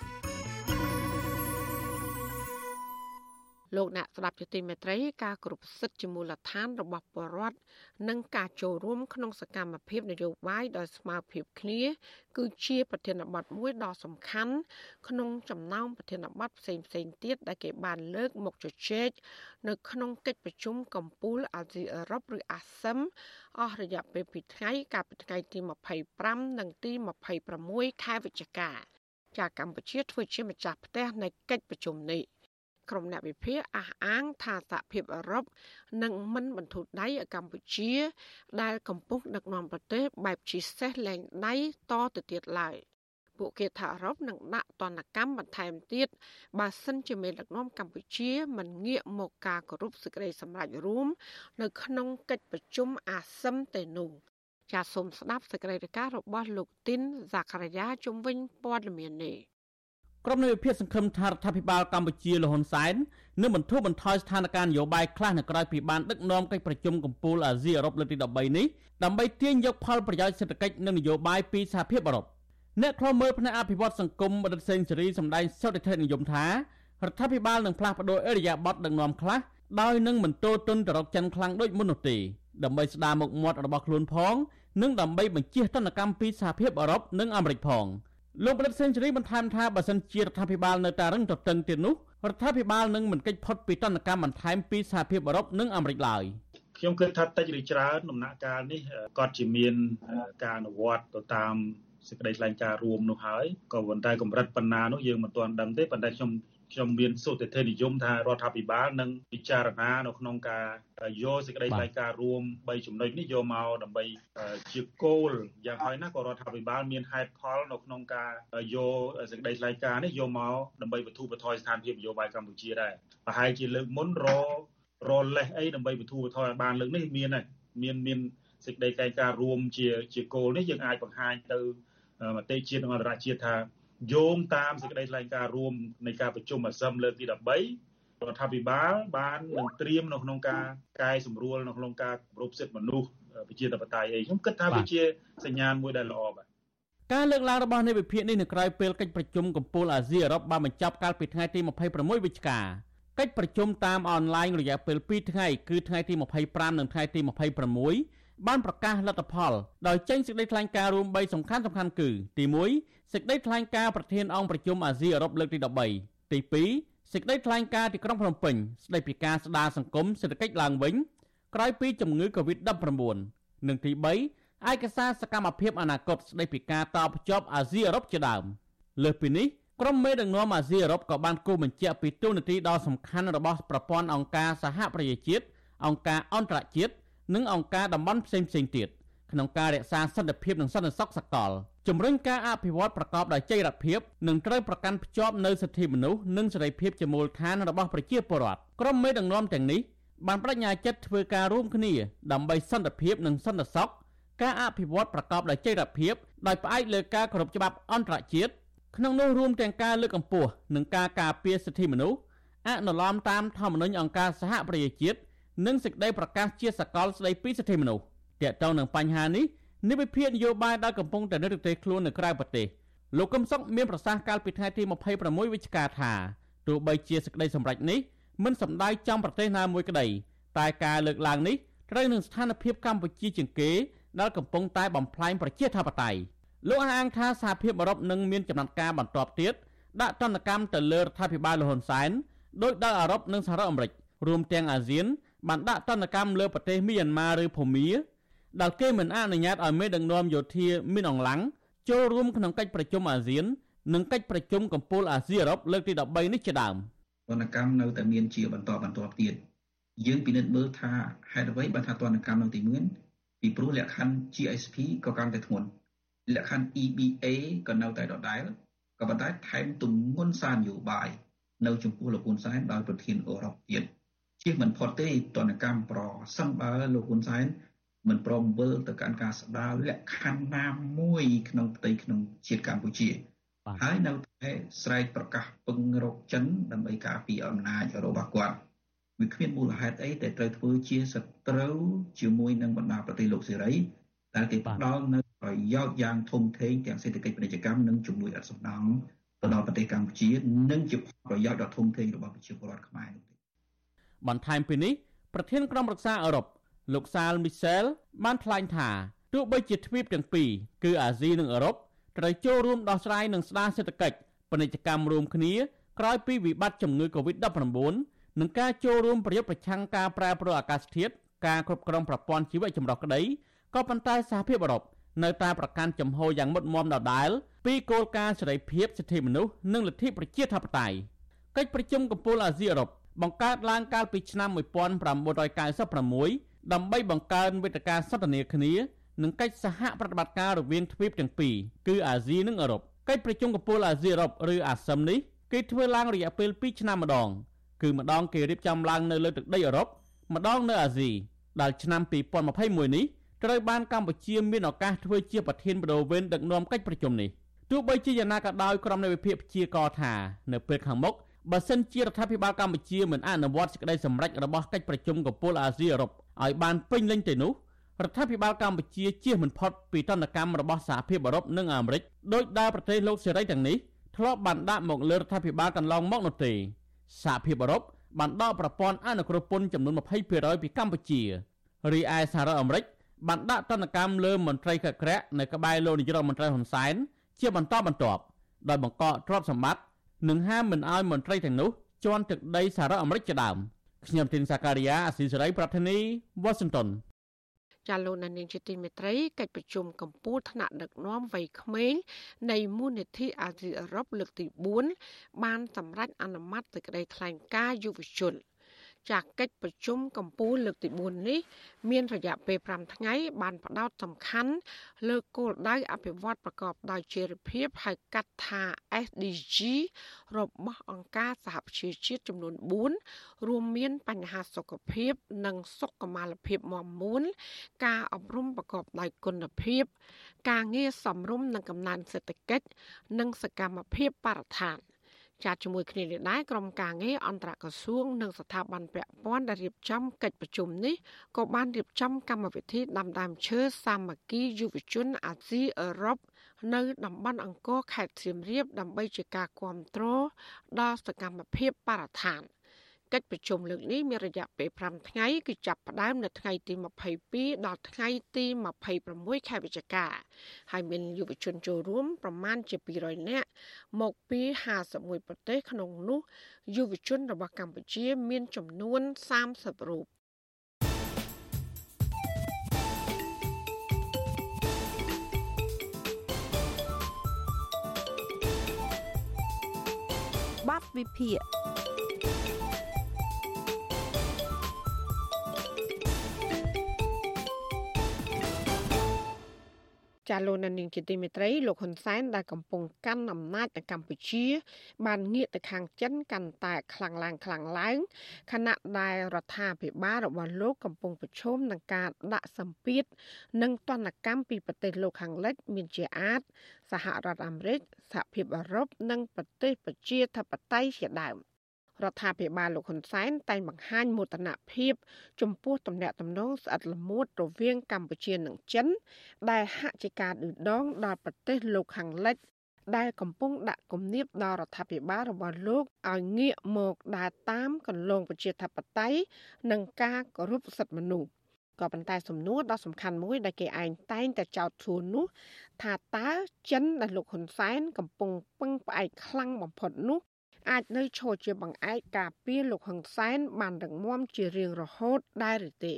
[SPEAKER 1] លោកអ្នកស្ដាប់ជាទីមេត្រីការគ្រប់សិទ្ធិជាមូលដ្ឋានរបស់ពលរដ្ឋនិងការចូលរួមក្នុងសកម្មភាពនយោបាយដោយស្មារតីគ្នា គឺជាប្រធានបទមួយដ៏សំខាន់ក្នុងចំណោមប្រធានបទផ្សេងផ្សេងទៀតដែលគេបានលើកមកជជែកនៅក្នុងកិច្ចប្រជុំកំពូលអាស៊ីអឺរ៉ុបឬអាស៊ឹមអស់រយៈពេល2ថ្ងៃកាលពីថ្ងៃទី25និងទី26ខែវិច្ឆិកាចាកម្ពុជាធ្វើជាម្ចាស់ផ្ទះនៃកិច្ចប្រជុំនេះ។ ក្រុមអ្នកវិភាគអះអាងថាសហភាពអឺរ៉ុបនឹងមិនបន្ធូរដៃឲ្យកម្ពុជា ដែលកំពុងដឹកនាំប្រទេសបែបជាសេះលែងដៃតទៅទៀតឡើយពួកគេថាអឺរ៉ុបនឹងដាក់ទណ្ឌកម្មបន្ថែមទៀតបើសិនជាមេដឹកនាំកម្ពុជាមិនងាកមកការគោរពសេចក្តីសម្រេចរួម នៅក្នុងកិច្ចប្រជុំអាស៊ឹមទេនោះចាសសូមស្ដាប់សេចក្តីរាយការណ៍របស់លោកទីនហ្សាការីយ៉ាជំវិញព័ត៌មាននេះ
[SPEAKER 10] ក្រុមនៃវិភាគសង្ឃឹមថារដ្ឋាភិបាលកម្ពុជាលហ៊ុនសែននឹងបន្ធូរបន្ថយស្ថានភាពនយោបាយខ្លះនៅក្រៅពីបានដឹកនាំកិច្ចប្រជុំកំពូលអាស៊ីអឺរ៉ុបលើកទី13នេះដើម្បីទាញយកផលប្រយោជន៍សេដ្ឋកិច្ចនិងនយោបាយពីសហភាពអឺរ៉ុបអ្នកខ្លមើលផ្នែកអភិវឌ្ឍសង្គមបណ្ឌិតសេងសេរីសម្ដែងសុតិធិនិយមថារដ្ឋាភិបាលនឹងផ្លាស់ប្តូរអេរយាប័តដឹកនាំខ្លះដោយនឹងមិនទោទន់ទៅរកចិនខ្លាំងដូចមុននោះទេដើម្បីស្ដារមុខមាត់របស់ខ្លួនផងនិងដើម្បីបញ្ជះទណ្ឌកម្មពីសហភាពអឺរ៉ុបនិងអាមេរិកផង លោកប្រឌិតសេនស៊ូរីបន្ថែមថាបើសិនជារដ្ឋាភិបាលនៅតែរឹងទទឹងទៀតនោះរដ្ឋាភិបាលនឹងមិនកិច្ចផុតពីទណ្ឌកម្មបន្ថែមពីសហភាពអឺរ៉ុបនិងអាមេរិកឡើយ
[SPEAKER 11] ខ្ញុំគិតថាតិចឬច្រើនដំណាក់កាលនេះគាត់ជាមានការអនុវត្តទៅតាមសេចក្តីថ្លែងការណ៍រួមនោះហើយក៏ប៉ុន្តែកម្រិតប៉ុណ្ណានោះយើងមិនទាន់ដឹងទេប៉ុន្តែខ្ញុំ ខ្ញុំមានសុតិធិនិយមថារដ្ឋាភិបាលនឹងពិចារណានៅក្នុងការយកសេចក្តីថ្លែងការណ៍រួម3ចំណុចនេះយកមកដើម្បីជាគោលយ៉ាងហោចណាស់ក៏រដ្ឋាភិបាលមានហេតុផលនៅក្នុងការយកសេចក្តីថ្លែងការណ៍នេះយកមកដើម្បីបទូបថយស្ថានភាពនយោបាយកម្ពុជាដែរប្រហែលជាលើកមុនររលេះអីដើម្បីបទូបថយឲ្យបានលើកនេះមានហើយមានមានសេចក្តីថ្លែងការណ៍រួមជាជាគោលនេះយើងអាចបង្ហាញទៅមតិជាតិនិងអន្តរជាតិថា យោងតាមសេចក្តីថ្លែងការណ៍រួមនៃការប្រជុំអាស៊ានលើកទី13រដ្ឋាភិបាលបាននឹងត្រៀមនៅក្នុងការកែសម្រួលនៅក្នុងការគោរពសិទ្ធិមនុស្សប្រជាធិបតេយ្យអីខ្ញុំគិតថាវាជាសញ្ញាណមួយដែលល្អបាទ
[SPEAKER 10] ការលើកឡើងរបស់នៃវិភាគនេះនៅក្រៅពេលកិច្ចប្រជុំកំពូលអាស៊ីអឺរ៉ុបបានបញ្ចប់កាលពីថ្ងៃទី26វិច្ឆិកាកិច្ចប្រជុំតាមអនឡាញរយៈពេល2ថ្ងៃគឺថ្ងៃទី25និងថ្ងៃទី26បានប្រកាសលទ្ធផលដោយចេញសេចក្តីថ្លែងការណ៍រួម3សំខាន់សំខាន់គឺទី1 សេចក្តីថ្លែងការណ៍ប្រធានអង្គប្រជុំអាស៊ីអឺរ៉ុបលើកទី13ទី2សេចក្តីថ្លែងការណ៍ទីក្រុងភ្នំពេញស្តីពីការស្ដារសង្គមសេដ្ឋកិច្ចឡើងវិញក្រោយពីជំងឺ Covid-19 និងទី3ឯកសារសកម្មភាពអនាគតស្តីពីការតភ្ជាប់អាស៊ីអឺរ៉ុបជាដើមលើសពីនេះក្រុមមេដឹកនាំអាស៊ីអឺរ៉ុបក៏បានគូបញ្ជាក់ពីទូនាទីដ៏សំខាន់របស់ប្រព័ន្ធអង្គការសហប្រជាជាតិអង្គការអន្តរជាតិនិងអង្គការតំបន់ផ្សេងៗទៀតក្នុងការរក្សាសន្តិភាពនិងសន្តិសុខសកល ជំរុញការអភិវឌ្ឍប្រកបដោយចីរភាពនិងត្រូវប្រកាន់ភ្ជាប់នូវសិទ្ធិមនុស្សនិងសេរីភាពជាមូលដ្ឋានរបស់ប្រជាពលរដ្ឋក្រុមមេដឹកនាំទាំងនេះបានបដិញ្ញាចិត្តធ្វើការរួមគ្នាដើម្បីសន្តិភាពនិងសន្តិសុខការអភិវឌ្ឍប្រកបដោយចីរភាពដោយផ្អែកលើការគោរពច្បាប់អន្តរជាតិក្នុងនោះរួមទាំងការលើកកម្ពស់និងការការពារសិទ្ធិមនុស្សអនុលោមតាមធម្មនុញ្ញអង្គការសហប្រជាជាតិនិងសេចក្តីប្រកាសជាសកលស្តីពីសិទ្ធិមនុស្សទាក់ទងនឹងបញ្ហានេះ និវិភាននយោបាយដែលកំពុងតែនៅប្រទេសខ្លួននៅក្រៅប្រទេសលោកកឹមសុខមានប្រសាសន៍កាលពីថ្ងៃទី26វិច្ឆិកាថាទោះបីជាសេចក្តីសម្រេចនេះមិនសម្ដៅចំប្រទេសណាមួយក្តីតែការលើកឡើងនេះត្រូវនឹងស្ថានភាពកម្ពុជាជាងគេដែលកំពុងតែបំផ្លាញប្រជាធិបតេយ្យលោកអះអាងថាសហភាពអឺរ៉ុបនឹងមានចំណាត់ការបន្ទាប់ទៀតដាក់ទណ្ឌកម្មទៅលើរដ្ឋាភិបាលលហ៊ុនសែនដោយដែលអឺរ៉ុបនិងសហរដ្ឋអាមេរិករួមទាំងអាស៊ានបានដាក់ទណ្ឌកម្មលើប្រទេសមីយ៉ាន់ម៉ាឬភូមា ដែលគេមិនអនុញ្ញាតឲ្យមេដឹកនាំយោធាមីនអង្ឡាំងចូលរួមក្នុងកិច្ចប្រជុំអាស៊ាន និងកិច្ចប្រជុំកំពូលអាស៊ីអឺរ៉ុបលើកទី13នេះជាដើម
[SPEAKER 12] ទណ្ឌកម្មនៅតែមានជាបន្តបន្ទាប់ទៀតយើងពិនិត្យមើលថាហេតុអ្វីបានថាទណ្ឌកម្មនៅទីមានពីព្រោះលក្ខខណ្ឌ GSP ក៏កាន់តែធ្ងន់លក្ខខណ្ឌ EBA ក៏នៅតែដដែលក៏ប៉ុន្តែថែមទម្ងន់សារនយោបាយនៅចំពោះលោកហ៊ុនសែនដោយប្រធានអឺរ៉ុបទៀតជៀសមិនផុតទេទណ្ឌកម្មប្រសិនបើលោកហ៊ុនសែន មិនព្រមវិលទៅកាន់ការស្ដារលក្ខខណ្ឌណាមួយក្នុងផ្ទៃក្នុងជាតិកម្ពុជាហើយនៅតែស្រែកប្រកាសពឹងរកចិនដើម្បីការពារអំណាចរបស់គាត់វាគ្មានមូលហេតុអីតែត្រូវធ្វើជាសត្រូវជាមួយនឹងបណ្ដាប្រទេសលោកសេរីដែលគេផ្ដល់នៅប្រយោជន៍យ៉ាងធំធេងទាំងសេដ្ឋកិច្ចពាណិជ្ជកម្មនិងជំនួយអត់សំណងទៅដល់ប្រទេសកម្ពុជានិងជាប្រយោជន៍ដ៏ធំធេងរបស់ប្រជាពលរដ្ឋខ្មែរនោះទេ
[SPEAKER 10] បន្ថែមពីនេះប្រធានក្រុមប្រឹក្សាអឺរ៉ុប លោកសាលមីសែលបានថ្លែងថាទោះបីជាទ្វីបទាំងពីរគឺអាស៊ីនិងអឺរ៉ុបត្រូវចូលរួមដោះស្រាយនឹងស្ដារសេដ្ឋកិច្ចពាណិជ្ជកម្មរួមគ្នាក្រោយពីវិបត្តិជំងឺ Covid-19 និងការចូលរួមប្រយុទ្ធប្រឆាំងការប្រែប្រួលអាកាសធាតុការគ្រប់គ្រងប្រព័ន្ធជីវៈចម្រុះក្តីក៏ប៉ុន្តែសហភាពអឺរ៉ុបនៅតែប្រកាន់ចំហយ៉ាងមុតមមដដែលពីគោលការណ៍សេរីភាពសិទ្ធិមនុស្សនិងលទ្ធិប្រជាធិបតេយ្យកិច្ចប្រជុំកំពូលអាស៊ីអឺរ៉ុបបង្កើតឡើងកាលពីឆ្នាំ1996 ដើម្បីបង្កើនវេទិកាសន្ទនាគ្នានិងកិច្ចសហប្រតិបត្តិការរវាងទ្វីបទាំងពីរគឺអាស៊ីនិងអឺរ៉ុបកិច្ចប្រជុំកំពូលអាស៊ីអឺរ៉ុបឬអាស៊ឹមនេះគេធ្វើឡើងរយៈពេល2ឆ្នាំម្ដង គឺម្ដងគេរៀបចំឡើងនៅលើទឹកដីអឺរ៉ុបម្ដងនៅអាស៊ីដែលឆ្នាំ2021នេះត្រូវបានកម្ពុជាមានឱកាសធ្វើជាប្រធានបដូវវេនដឹកនាំកិច្ចប្រជុំនេះទោះបីជាយ៉ាងណាក៏ដោយក្រុមនៃវិភាគព្យាករថា នៅពេលខាងមុខ បើសិនជារដ្ឋាភិបាលកម្ពុជាមិនអនុវត្តសេចក្តីសម្រេចរបស់កិច្ចប្រជុំកំពូលអាស៊ីអឺរ៉ុបឲ្យបានពេញលេញទៅនោះរដ្ឋាភិបាលកម្ពុជាជៀសមិនផុតពីទណ្ឌកម្មរបស់សហភាពអឺរ៉ុបនិងអាមេរិកដោយដែលប្រទេសលោកសេរីទាំងនេះធ្លាប់បានដាក់មកលើរដ្ឋាភិបាលកន្លងមកនោះទេសហភាពអឺរ៉ុបបានដកប្រព័ន្ធអនុគ្រោះពន្ធចំនួន20%ពីកម្ពុជារីឯសហរដ្ឋអាមេរិកបានដាក់ទណ្ឌកម្មលើមន្ត្រីកក្រាក់នៅក្បែរលោកនាយករដ្ឋមន្ត្រីហ៊ុនសែនជាបន្តបន្ទាប់ដោយបង្កកទ្រព្យសម្បត្តិ និងហាមមិនឲ្យមន្ត្រីទាំងនោះជន់ទឹកដីសហរដ្ឋអាមេរិកជាដើមខ្ញុំធីនសាការីយ៉ាអស៊ីសេរីប្រធានីវ៉ាស៊ីនតោន
[SPEAKER 1] ចាលោកនាងជាទីមេត្រីកិច្ចប្រជុំកម្ពុជាថ្នាក់ដឹកនាំវ័យក្មេងនៃមូលនិធិអាស៊ីអឺរ៉ុបលើកទី4បានសម្រេចអនុម័តសេចក្តីថ្លែងការណ៍យុវជន ចាក់កិច្ចប្រជុំកម្ពុជាលើកទី4នេះ មានរយៈពេល5ថ្ងៃ បានផ្ដោតសំខាន់លើគោលដៅអភិវឌ្ឍប្រកបដោយចីរភាពហៅកាត់ថា SDG របស់អង្គការសហប្រជាជាតិចំនួន4រួមមានបញ្ហាសុខភាព និងសុខុមាលភាពមាំមួនការអប់រំប្រកបដោយគុណភាព ការងារសមរម្យនិងកំណើនសេដ្ឋកិច្ចនិងសកម្មភាពបរិស្ថាន ចាត់ជាមួយគ្នានេះដែរក្រុមការងារអន្តរក្រសួងនិងស្ថាប័នពាក់ព័ន្ធដែលរៀបចំកិច្ចប្រជុំនេះក៏បានរៀបចំកម្មវិធីដាំដើមឈើសាមគ្គីយុវជនអាស៊ីអឺរ៉ុបនៅតំបន់អង្គរខេត្តសៀមរាបដើម្បីជាការគាំទ្រដល់សកម្មភាពបរិស្ថាន។ កិច្ចប្រជុំលើកនេះមានរយៈពេល5ថ្ងៃគឺចាប់ផ្ដើមនៅថ្ងៃទី22ដល់ថ្ងៃទី26ខែវិច្ឆិកាហើយមានយុវជនចូលរួមប្រមាណជា200នាក់មកពី51ប្រទេសក្នុងនោះយុវជនរបស់កម្ពុជាមានចំនួន30រូប
[SPEAKER 13] បាត់វិភាគ
[SPEAKER 1] ចាលោកនាងជាទីមេត្រីលោកហ៊ុនសែនដែលកំពុងកាន់អំណាចនៅកម្ពុជា បានងាកទៅខាងចិនកាន់តែខ្លាំងឡើងខ្លាំងឡើងខណៈដែលរដ្ឋាភិបាលរបស់លោកកំពុងប្រឈមនឹងការដាក់សម្ពាធនិងទណ្ឌកម្មពីប្រទេសលោកខាងលិច មានជាអាច សហរដ្ឋអាមេរិកសហភាពអឺរ៉ុបនិងប្រទេសប្រជាធិបតេយ្យជាដើម។ រដ្ឋាភិបាលលោកហ៊ុនសែនតែងបង្ហាញមោទនភាពចំពោះទំនាក់ទំនងស្អិតល្មួតរវាងកម្ពុជានិងចិន ដែលហាក់ជាការឌឺដងដល់ប្រទេសលោកខាងលិចដែលកំពុងដាក់គំនាបដល់រដ្ឋាភិបាលរបស់លោកឲ្យងាកមកដើរតាមកន្លងប្រជាធិបតេយ្យនិងការគោរពសិទ្ធិមនុស្សក៏ប៉ុន្តែសំណួរដ៏សំខាន់មួយដែលគេឯងតែងតែចោទសួរនោះថាតើចិនដែលលោកហ៊ុនសែនកំពុងពឹងផ្អែកខ្លាំងបំផុតនោះ អាចនៅឈរជាបង្អែកការពារលោកហ៊ុនសែនបានរឹងមាំជារៀងរហូតដែរឬទេ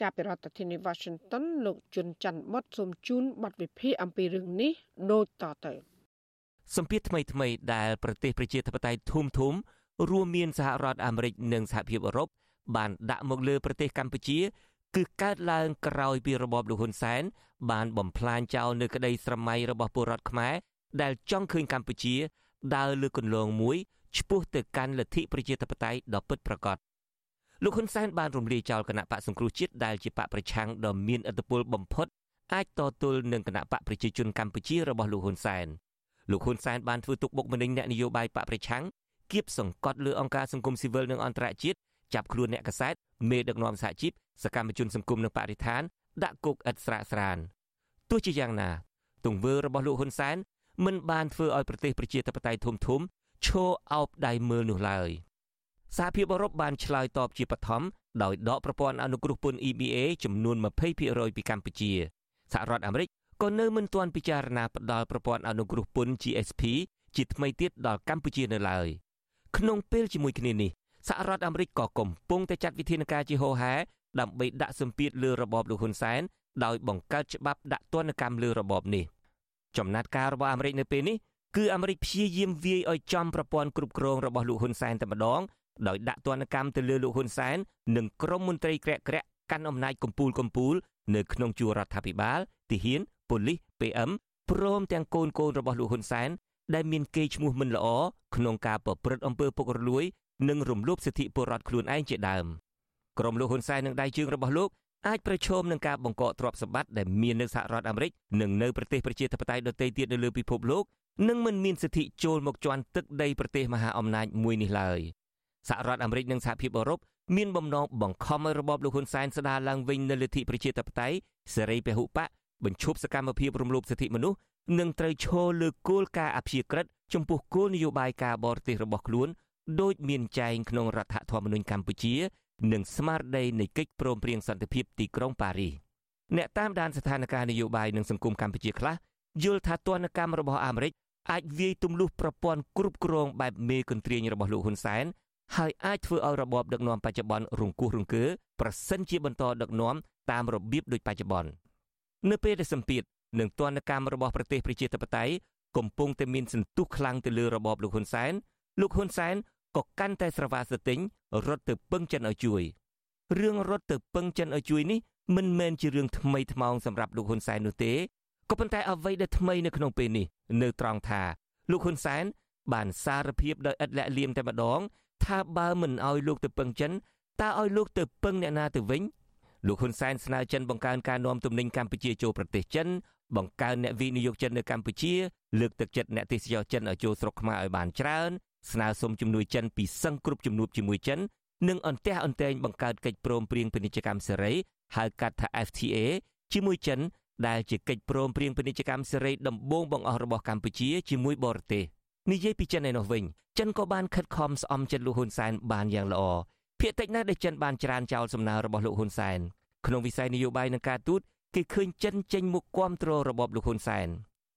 [SPEAKER 1] ចាប់ពីរដ្ឋធានី Washington លោកជុនច័ន្ទបុតសូមជូនបទវិភាគអំពីរឿងនេះដូចតទៅ
[SPEAKER 14] សម្ពាធថ្មីថ្មីដែលប្រទេសប្រជាធិបតេយ្យធំធំរួមមានសហរដ្ឋអាមេរិកនិងសហភាពអឺរ៉ុបបានដាក់មកលើប្រទេសកម្ពុជាគឺកើតឡើងក្រោយពីរបបលោកហ៊ុនសែនបានបំផ្លាញចោលនៅក្តីស្រមៃរបស់ពលរដ្ឋខ្មែរដែលចង់ឃើញកម្ពុជា ដើរលើគន្លងមួយឆ្ពោះទៅកាន់លទ្ធិប្រជាធិបតេយ្យដ៏ពិតប្រាកដលោកហ៊ុនសែនបានរំលាយចោលគណៈបកសង្គ្រោះជាតិដែលជាបកប្រឆាំងដ៏មានឥទ្ធិពលបំផុតអាចតទល់នឹងគណៈបកប្រជាជនកម្ពុជារបស់លោកហ៊ុនសែនលោកហ៊ុនសែនបានធ្វើទុកបុកម្នេញអ្នកនយោបាយបកប្រឆាំងគៀបសង្កត់លើអង្គការសង្គមស៊ីវិលនិងអន្តរជាតិចាប់ខ្លួនអ្នកកសែតមេដឹកនាំសហជីពសកម្មជនសង្គមនិងបរិស្ថានដាក់គុកឥតស្រាកស្រានទោះជាយ៉ាងណា ទង្វើរបស់លោកហ៊ុនសែន មិនបានធ្វើឲ្យប្រទេសប្រជាធិបតេយ្យធំធំឈរអោបដៃមើលនោះឡើយសហភាពអឺរ៉ុបបានឆ្លើយតបជាបឋមដោយដកប្រព័ន្ធអនុគ្រោះពន្ធ EBA ចំនួន20%ពីកម្ពុជាសហរដ្ឋអាមេរិកក៏នៅមិនទាន់ពិចារណាផ្ដល់ប្រព័ន្ធអនុគ្រោះពន្ធ GSP ជាថ្មីទៀតដល់កម្ពុជានៅឡើយក្នុងពេលជាមួយគ្នានេះសហរដ្ឋអាមេរិកក៏កំពុងតែចាត់វិធានការជាហោហែដើម្បីដាក់សម្ពាធលើរបបលោកហ៊ុនសែនដោយបង្កើតច្បាប់ដាក់ទណ្ឌកម្មលើរបបនេះ ចំណាត់ការរបស់អាមេរិកនៅពេលនេះគឺអាមេរិកព្យាយាមវាយឲ្យចំប្រព័ន្ធគ្រប់គ្រងរបស់លោកហ៊ុនសែនតែម្ដងដោយដាក់ទណ្ឌកម្មទៅលើលោកហ៊ុនសែននិងក្រុមមន្ត្រីក្រាក់ក្រាក់កាន់អំណាចកម្ពូលកម្ពូលនៅក្នុងជួររដ្ឋាភិបាលទាហានប៉ូលីស PM ព្រមទាំងកូនកូនរបស់លោកហ៊ុនសែនដែលមានកេរ្តិ៍ឈ្មោះមិនល្អក្នុងការប្រព្រឹត្តអំពើពុករលួយ និងរំលោភសិទ្ធិពលរដ្ឋខ្លួនឯងជាដើមក្រុមលោកហ៊ុនសែននិងដៃជើងរបស់លោក អាចប្រឈមនឹងការបង្កកទ្រព្យសម្បត្តិដែលមាននៅសហរដ្ឋអាមេរិកនិងនៅប្រទេសប្រជាធិបតេយ្យដទៃទៀតនៅលើពិភពលោកនិងមិនមានសិទ្ធិចូលមកជន់ទឹកដីប្រទេសមហាអំណាចមួយនេះឡើយសហរដ្ឋអាមេរិកនិងសហភាពអឺរ៉ុបមានបំណងបង្ខំឲ្យរបបលោកហ៊ុនសែនស្ដារឡើងវិញនូវលទ្ធិប្រជាធិបតេយ្យសេរីពហុបកបញ្ឈប់សកម្មភាពរំលោភសិទ្ធិមនុស្សនិងត្រូវឈរលើគោលការណ៍អព្យាក្រឹតចំពោះគោលនយោបាយការបរទេសរបស់ខ្លួនដោយមានចែងក្នុងរដ្ឋធម្មនុញ្ញកម្ពុជា និងស្មារតីនៃកិច្ចព្រមព្រៀងសន្តិភាពទីក្រុងប៉ារីសអ្នកតាមដានស្ថានភាពនយោបាយនិងសង្គមកម្ពុជាខ្លះយល់ថាទណ្ឌកម្មរបស់អាមេរិកអាចវាយទម្លុះប្រព័ន្ធគ្រប់គ្រងបែបមេកន្ទ្រាញរបស់លោកហ៊ុនសែនហើយអាចធ្វើឲ្យរបបដឹកនាំបច្ចុប្បន្នរង្គោះរង្គើប្រសិនជាបន្តដឹកនាំតាមរបៀបដូចបច្ចុប្បន្ននៅពេលដែលសម្ពាធនិងទណ្ឌកម្មរបស់ប្រទេសប្រជាធិបតេយ្យកំពុងតែមានសន្ទុះខ្លាំងទៅលើរបបលោកហ៊ុនសែនលោកហ៊ុនសែន ក៏កាន់តែស្រវាសទិញរត់ទៅពឹងចិនឲ្យជួយរឿងរត់ទៅពឹងចិនឲ្យជួយនេះមិនមែនជារឿងថ្មីថ្មោងសម្រាប់លោកហ៊ុនសែននោះទេក៏ប៉ុន្តែអ្វីដែលថ្មីនៅក្នុងពេលនេះនៅត្រង់ថាលោកហ៊ុនសែនបានសារភាពដោយឥតលាក់លៀមតែម្ដង ថាបើមិនឲ្យលោកទៅពឹងចិនតើឲ្យលោកទៅពឹងអ្នកណាទៅវិញលោកហ៊ុនសែនស្នើចិនបង្កើនការនាំទំនិញកម្ពុជាចូលប្រទេសចិនបង្កើនអ្នកវិនិយោគចិននៅកម្ពុជាលើកទឹកចិត្តអ្នកទេសចរចិនឲ្យចូលស្រុកខ្មែរឲ្យបានច្រើន ស្នើសុំជំនួយចិនពីសឹងគ្រប់ជំនួបជាមួយចិននិងអន្ទះអន្ទែងបង្កើតកិច្ចព្រមព្រៀងពាណិជ្ជកម្មសេរីហៅកាត់ថា FTA ជាមួយចិនដែលជាកិច្ចព្រមព្រៀងពាណិជ្ជកម្មសេរីដំបូងបង្អស់របស់កម្ពុជាជាមួយបរទេសនិយាយពីចិនឯនោះវិញចិនក៏បានខិតខំស្អំចិត្តលោកហ៊ុនសែនបានយ៉ាងល្អភាគតិចណាស់ដែលចិនបានច្រានចោលសំណើរបស់លោកហ៊ុនសែនក្នុងវិស័យនយោបាយនិងការទូតគេឃើញចិនចេញមុខគាំទ្ររបបលោកហ៊ុនសែន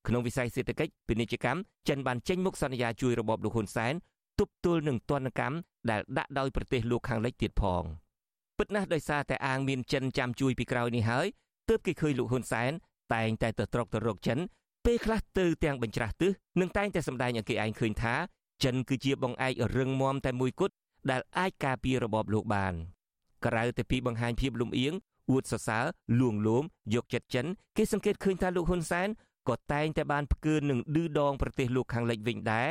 [SPEAKER 14] ក្នុងវិស័យសេដ្ឋកិច្ចពាណិជ្ជកម្មចិនបានចេញមុខសន្យាជួយរបបលោកហ៊ុនសែនទប់ទល់នឹងទណ្ឌកម្មដែលដាក់ដោយប្រទេសលោកខាងលិចទៀតផងពិតណាស់ដោយសារតែអាងមានចិនចាំជួយពីក្រោយនេះហើយទើបគេឃើញលោកហ៊ុនសែនតែងតែទៅត្រកទៅរកចិនពេលខ្លះទៅទាំងបញ្ច្រាស់ទិសនិងតែងតែសម្ដែងឲ្យគេឯងឃើញថាចិនគឺជាបងឯករឹងមាំតែមួយគត់ដែលអាចការពាររបបលោកបានក្រៅតែពីបង្ហាញភាពលំអៀងអួតសរសើរលួងលោមយកចិត្តចិនគេសង្កេតឃើញថាលោកហ៊ុនសែន ក៏តែងតែបានផ្កើនឹងឌឺដងប្រទេសលោកខាងលិចវិញដែរ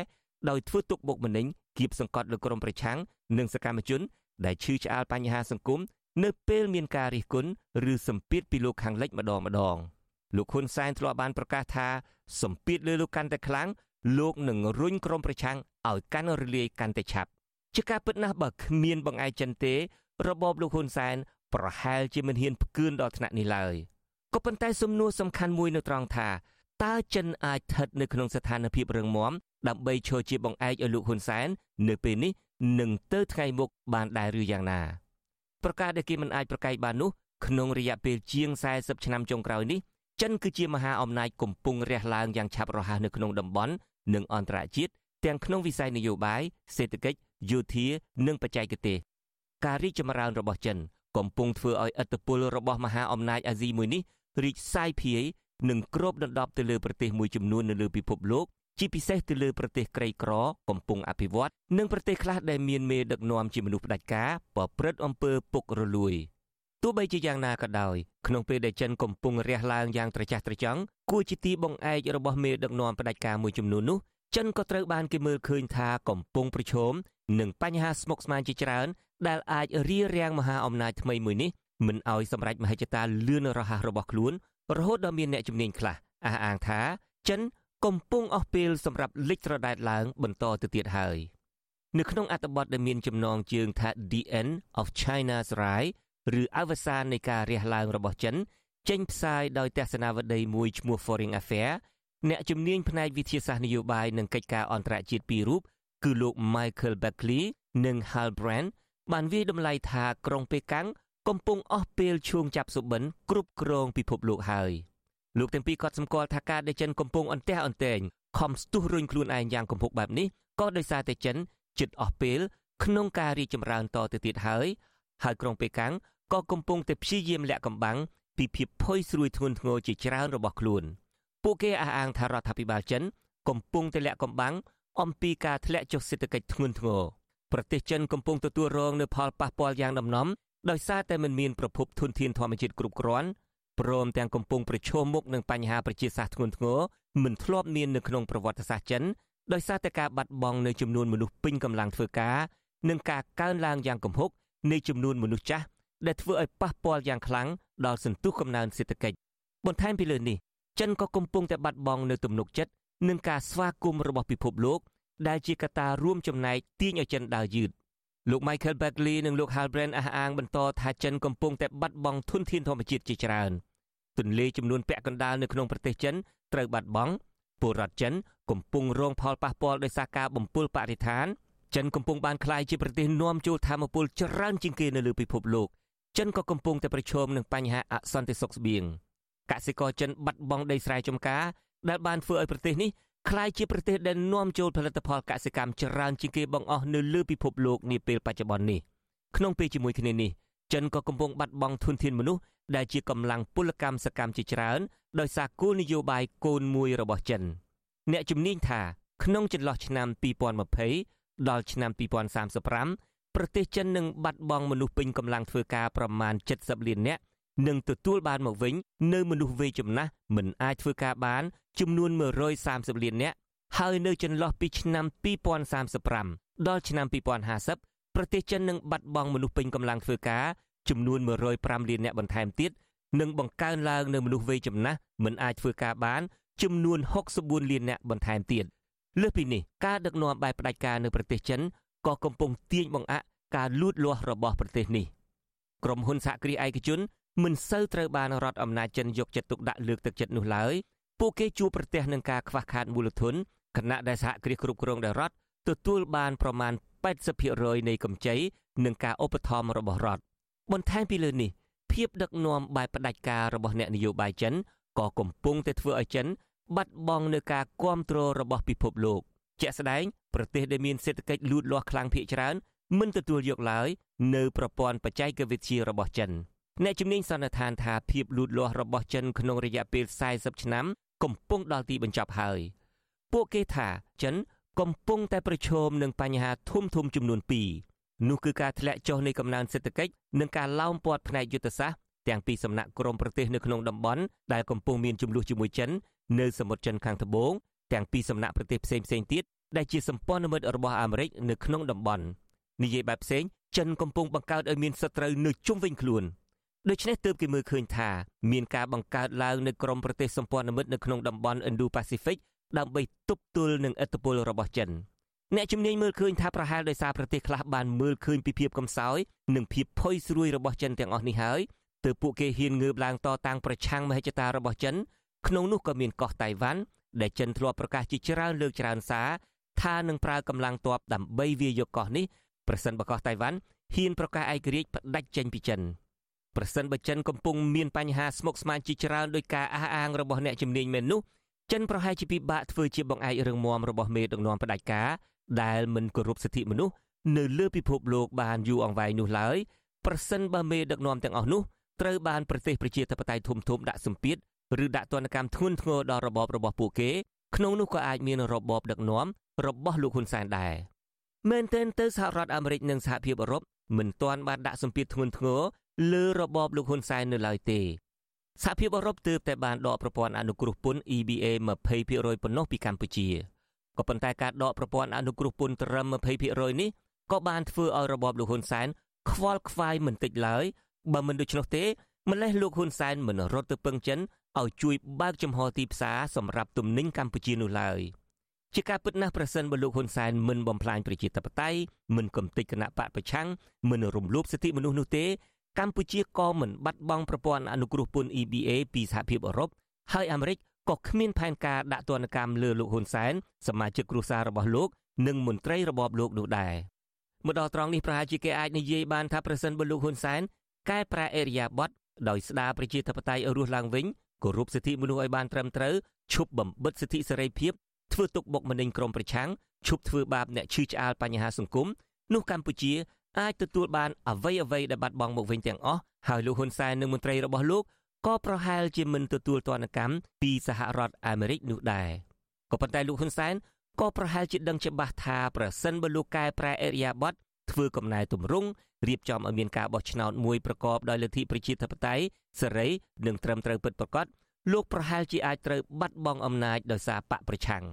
[SPEAKER 14] ដោយធ្វើទុកបុកម្នេញគៀបសង្កត់លើក្រុមប្រឆាំងនិងសកម្មជន ដែលឈឺឆ្អាលបញ្ហាសង្គមនៅពេលមានការរិះគន់ឬសម្ពាធពីលោកខាងលិចម្ដងម្ដងលោកហ៊ុនសែនធ្លាប់បានប្រកាសថាសម្ពាធលើលោកកាន់តែខ្លាំងលោកនឹងរុញក្រុមប្រឆាំងឲ្យកាន់រលាយកាន់តែឆាប់ជាការពិតណាស់បើគ្មានបង្អែកចិនទេ របបលោកហ៊ុនសែនប្រហែលជាមិនហ៊ានផ្គឿនដល់ថ្នាក់នេះឡើយក៏ប៉ុន្តែសំណួរសំខាន់មួយនៅត្រង់ថា តើចិនអាចស្ថិតនៅក្នុងស្ថានភាពរឹងមាំដើម្បីឈរជាបង្អែកឲ្យលោកហ៊ុនសែននៅពេលនេះនឹងទៅថ្ងៃមុខបានដែរឬយ៉ាងណាប្រការដែលគេមិនអាចប្រកែកបាននោះក្នុងរយៈពេលជាង40ឆ្នាំចុងក្រោយនេះចិនគឺជាមហាអំណាចកំពុងរះឡើងយ៉ាងឆាប់រហ័សនៅក្នុងតំបន់និងអន្តរជាតិទាំងក្នុងវិស័យនយោបាយសេដ្ឋកិច្ចយោធានិងបច្ចេកទេសការរីកចម្រើនរបស់ចិន កំពុងធ្វើឲ្យឥទ្ធិពលរបស់មហាអំណាចអាស៊ីមួយនេះរីកសាយភាយ និងគ្របដណ្ដប់ទៅលើប្រទេសមួយចំនួននៅលើពិភពលោកជាពិសេសទៅលើប្រទេសក្រីក្រកំពុងអភិវឌ្ឍនិងប្រទេសខ្លះដែលមានមេដឹកនាំជាមនុស្សផ្ដាច់ការប្រព្រឹត្តអំពើពុករលួយទោះបីជាយ៉ាងណាក៏ដោយក្នុងពេលដែលចិនកំពុងរះឡើងយ៉ាងត្រចះត្រចង់គួរជាទីបង្អែករបស់មេដឹកនាំផ្ដាច់ការមួយចំនួននោះចិនក៏ត្រូវបានគេមើលឃើញថាកំពុងប្រឈមនឹងបញ្ហាស្មុគស្មាញជាច្រើនដែលអាចរារាំងមហាអំណាចថ្មីមួយនេះមិនឲ្យសម្រេចមហិច្ឆតាលឿនរហ័សរបស់ខ្លួន រហូតដល់មានអ្នកជំនាញខ្លះអះអាងថាចិនកំពុងអស់ពេលសម្រាប់លិចត្រដែតឡើងបន្តទៅទៀតហើយនៅក្នុងអត្ថបទដែលមានចំណងជើងថា The End of China's Rise ឬអវសាននៃការរះឡើងរបស់ចិនចេញផ្សាយដោយទស្សនាវដ្តីមួយឈ្មោះ Foreign Affairs អ្នកជំនាញផ្នែកវិទ្យាសាស្ត្រនយោបាយនិងកិច្ចការអន្តរជាតិពីររូបគឺលោក Michael Beckley និង Hal Brand បានវាយតម្លៃថាក្រុងប៉េកាំង កំពុងអស់ពេលឈួងចាប់សុបិនគ្រប់គ្រងពិភពលោកហើយលោកទាំងពីរក៏សម្គាល់ថាការដែលចិនកំពុងអន្ទះអន្ទែងខំស្ទុះរុញខ្លួនឯងយ៉ាងគំហុកបែបនេះក៏ដោយសារតែចិនជិតអស់ពេលក្នុងការរីកចម្រើនតទៅទៀតហើយហើយក្រុងប៉េកាំងក៏កំពុងតែព្យាយាមលាក់កំបាំងពីភាពផុយស្រួយធ្ងន់ធ្ងរជាច្រើនរបស់ខ្លួនពួកគេអះអាងថារដ្ឋាភិបាលចិនកំពុងតែលាក់កំបាំងអំពីការធ្លាក់ចុះសេដ្ឋកិច្ចធ្ងន់ធ្ងរប្រទេសចិនកំពុងទទួលរងនូវផលប៉ះពាល់យ៉ាងដំណំដោយសារតែមិនមានប្រភពធនធានធម្មជាតិគ្រប់គ្រាន់ព្រមទាំងកំពុងប្រឈមមុខនឹងបញ្ហាប្រជាសាស្ត្រធ្ងន់ធ្ងរមិនធ្លាប់មាននៅក្នុងប្រវត្តិសាស្ត្រចិនដោយសារតែការបាត់បង់នៅចំនួនមនុស្សពេញកម្លាំងធ្វើការនិងការកើនឡើងយ៉ាងគំហុកនៃចំនួនមនុស្សចាស់ដែលធ្វើឲ្យប៉ះពាល់យ៉ាងខ្លាំងដល់សន្ទុះកំណើនសេដ្ឋកិច្ចបន្ថែមពីលើនេះចិនក៏កំពុងតែបាត់បង់នៅទំនុកចិត្តនឹងការស្វាគមន៍របស់ពិភពលោកដែលជាកត្តារួមចំណែកទាញឲ្យចិនដើរយឺត លោក Michael Beckley និងលោក Hal Brand អះអាងបន្តថាចិនកំពុងតែបាត់បង់ធនធានធម្មជាតិជាច្រើនទន្លេចំនួនពាក់កណ្ដាលនៅក្នុងប្រទេសចិនត្រូវបាត់បង់ពលរដ្ឋចិនកំពុងរងផលប៉ះពាល់ដោយសារការបំពុលបរិស្ថានចិនកំពុងបានក្លាយជាប្រទេសនាំចូលធម្មពលច្រើនជាងគេនៅលើពិភពលោកចិនក៏កំពុងតែប្រឈមនឹងបញ្ហាអសន្តិសុខស្បៀងកសិករចិនបាត់បង់ដីស្រែចម្ការដែលបានធ្វើឲ្យប្រទេសនេះ ក្លាយជាប្រទេសដែលនាំចូលផលិតផលកសិកម្មច្រើនជាងគេបង្អស់នៅលើពិភពលោកនាពេលបច្ចុប្បន្ននេះក្នុងពេលជាមួយគ្នានេះចិនក៏កំពុងបាត់បង់ធនធានមនុស្សដែលជាកម្លាំងពលកម្មសកម្មជាច្រើនដោយសារគោលនយោបាយកូនមួយរបស់ចិន អ្នកជំនាញថាក្នុងចន្លោះឆ្នាំ2020ដល់ឆ្នាំ2035ប្រទេសចិននឹងបាត់បង់មនុស្សពេញកម្លាំងធ្វើការប្រមាណ70លាននាក់ នឹងទទួលបានមកវិញនៅមនុស្សវ័យចំណាស់មិនអាចធ្វើការបានចំនួន130លាននាក់ហើយនៅចន្លោះពីឆ្នាំ2035ដល់ឆ្នាំ2050ប្រទេសចិននឹងបាត់បង់មនុស្សពេញកម្លាំងធ្វើការចំនួន105លាននាក់បន្ថែមទៀតនិងបង្កើនឡើងនៅមនុស្សវ័យចំណាស់មិនអាចធ្វើការបានចំនួន64លាននាក់បន្ថែមទៀតលើសពីនេះការដឹកនាំបែបផ្ដាច់ការនៅប្រទេសចិនក៏កំពុងទាញបង្អាក់ការលូតលាស់របស់ប្រទេសនេះក្រុមហ៊ុនសហគ្រាសឯកជន មិនសូវត្រូវបានរដ្ឋអំណាចចិនយកចិត្តទុកដាក់លើកទឹកចិត្តនោះឡើយពួកគេជួបប្រទះនឹងការខ្វះខាតមូលធនខណៈដែលសហគ្រាសគ្រប់គ្រងដោយរដ្ឋទទួលបានប្រមាណ80%នៃកម្ចីនិងការឧបត្ថម្ភរបស់រដ្ឋបន្ថែមពីលើនេះភាពដឹកនាំបែបផ្ដាច់ការរបស់អ្នកនយោបាយចិនក៏កំពុងតែធ្វើឲ្យចិនបាត់បង់នូវការគ្រប់គ្រងរបស់ពិភពលោកជាក់ស្ដែងប្រទេសដែលមានសេដ្ឋកិច្ចលូតលាស់ខ្លាំងភាគច្រើនមិនទទួលយកឡើយនៅប្រព័ន្ធបច្ចេកវិទ្យារបស់ចិន អ្នកជំនាញសន្និដ្ឋានថាភាពលូតលាស់របស់ចិនក្នុងរយៈពេល40ឆ្នាំកំពុងដល់ទីបញ្ចប់ហើយពួកគេថាចិនកំពុងតែប្រឈមនឹងបញ្ហាធំធំចំនួន2នោះគឺការធ្លាក់ចុះនៃកំណើនសេដ្ឋកិច្ចនិងការឡោមព័ទ្ធផ្នែកយុទ្ធសាស្ត្រទាំងពីសំណាក់ក្រមប្រទេសនៅក្នុងតំបន់ដែលកំពុងមានចំនួនជាមួយចិននៅសមុទ្រចិនខាងត្បូងទាំងពីសំណាក់ប្រទេសផ្សេងផ្សេងទៀតដែលជាសម្ព័ន្ធមិត្តរបស់អាមេរិកនៅក្នុងតំបន់និយាយបែបផ្សេងចិនកំពុងបង្កើតឲ្យមានសត្រូវនៅជុំវិញខ្លួន ដូច្នេះទើបគេមើលឃើញថាមានការបង្កើតឡើងនៅក្រមប្រទេសសម្ព័ន្ធមិត្តនៅក្នុងតំបន់ Indo-Pacific ដើម្បីទប់ទល់នឹងឥទ្ធិពលរបស់ចិនអ្នកជំនាញមើលឃើញថាប្រហែលដោយសារប្រទេសខ្លះបានមើលឃើញពីភាពកំសោយនិងភាពផុយស្រួយរបស់ចិនទាំងអស់នេះហើយទើបពួកគេហ៊ានងើបឡើងតតាំងប្រឆាំងមហិច្ឆតារបស់ចិនក្នុងនោះក៏មានកោះតៃវ៉ាន់ដែលចិនធ្លាប់ប្រកាសជាច្រើនលើកច្រើនសារថានឹងប្រើកម្លាំងទ័ពដើម្បីវាយកកោះនេះប្រសិនបើកោះតៃវ៉ាន់ហ៊ានប្រកាសឯករាជ្យផ្ដាច់ចេញពីចិន ប្រសិនបើចិនកំពុងមានបញ្ហាស្មុគស្មាញជាច្រើនដោយការអះអាងរបស់អ្នកជំនាញមែននោះចិនប្រហែលជាពិបាកធ្វើជាបង្អែករឿងមមរបស់មេដឹកនាំផ្ដាច់ការដែលមិនគោរពសិទ្ធិមនុស្សនៅលើពិភពលោកបានយូរអង្វែងនោះឡើយប្រសិនបើមេដឹកនាំទាំងអស់នោះត្រូវបានប្រទេសប្រជាធិបតេយ្យធំធំដាក់សម្ពាធឬដាក់ទណ្ឌកម្មធ្ងន់ធ្ងរដល់របបរបស់ពួកគេក្នុងនោះក៏អាចមានរបបដឹកនាំរបស់លោកហ៊ុនសែនដែរមែនទែនទៅសហរដ្ឋអាមេរិកនិងសហភាពអឺរ៉ុបមិនទាន់បានដាក់សម្ពាធធ្ងន់ធ្ងរ លើរបបលោកហ៊ុនសែននៅឡើយទេសហភាពអឺរ៉ុបទើបតែបានដកប្រព័ន្ធអនុគ្រោះពន្ធ EBA 20%ប៉ុណ្ណោះពីកម្ពុជាក៏ប៉ុន្តែការដកប្រព័ន្ធអនុគ្រោះពន្ធត្រឹម20%នេះក៏បានធ្វើឲ្យរបបលោកហ៊ុនសែនខ្វល់ខ្វាយមិនតិចឡើយបើមិនដូច្នោះទេម្លេះលោកហ៊ុនសែនមិនរត់ទៅពឹងចិនឲ្យជួយបើកចំហទីផ្សារសម្រាប់ទំនិញកម្ពុជានោះឡើយជាការពិតណាស់ប្រសិនបើលោកហ៊ុនសែនមិនបំផ្លាញប្រជាធិបតេយ្យមិនកំទេចគណៈបកប្រឆាំងមិនរំលោភសិទ្ធិមនុស្សនោះទេ កម្ពុជាក៏មិនបាត់បង់ប្រព័ន្ធអនុគ្រោះពន្ធ EBA ពីសហភាពអឺរ៉ុបហើយអាមេរិកក៏គ្មានផែនការដាក់ទណ្ឌកម្មលើលោកហ៊ុនសែនសមាជិកគ្រួសាររបស់លោក និងមន្ត្រីរបបលោកនោះដែរមកដល់ត្រង់នេះប្រហែលជាគេអាចនិយាយបានថាប្រសិនបើលោកហ៊ុនសែនកែប្រែអេរិយាប័ត្រដោយស្ដារប្រជាធិបតេយ្យឲ្យរស់ឡើងវិញគោរពសិទ្ធិមនុស្សឲ្យបានត្រឹមត្រូវឈប់បំបិទសិទ្ធិសេរីភាពធ្វើទុកបុកម្នេញក្រុមប្រឆាំងឈប់ធ្វើបាបអ្នកឈឺឆ្អាលបញ្ហាសង្គមនោះកម្ពុជា អាចទទួលបានអ្វីអ្វីដែលបាត់បង់មកវិញទាំងអស់ហើយលោកហ៊ុនសែននិងមន្ត្រីរបស់លោកក៏ប្រហែលជាមិនទទួលទណ្ឌកម្មពីសហរដ្ឋអាមេរិកនោះដែរក៏ប៉ុន្តែលោកហ៊ុនសែនក៏ប្រហែលជាដឹងច្បាស់ថាប្រសិនបើលោកកែប្រែអេរិយាប័ត្រធ្វើកំណែទម្រង់រៀបចំឲ្យមានការបោះឆ្នោតមួយប្រកបដោយលទ្ធិប្រជាធិបតេយ្យសេរីនិងត្រឹមត្រូវពិតប្រាកដលោកប្រហែលជាអាចត្រូវបាត់បង់អំណាចដោយសារបកប្រឆាំង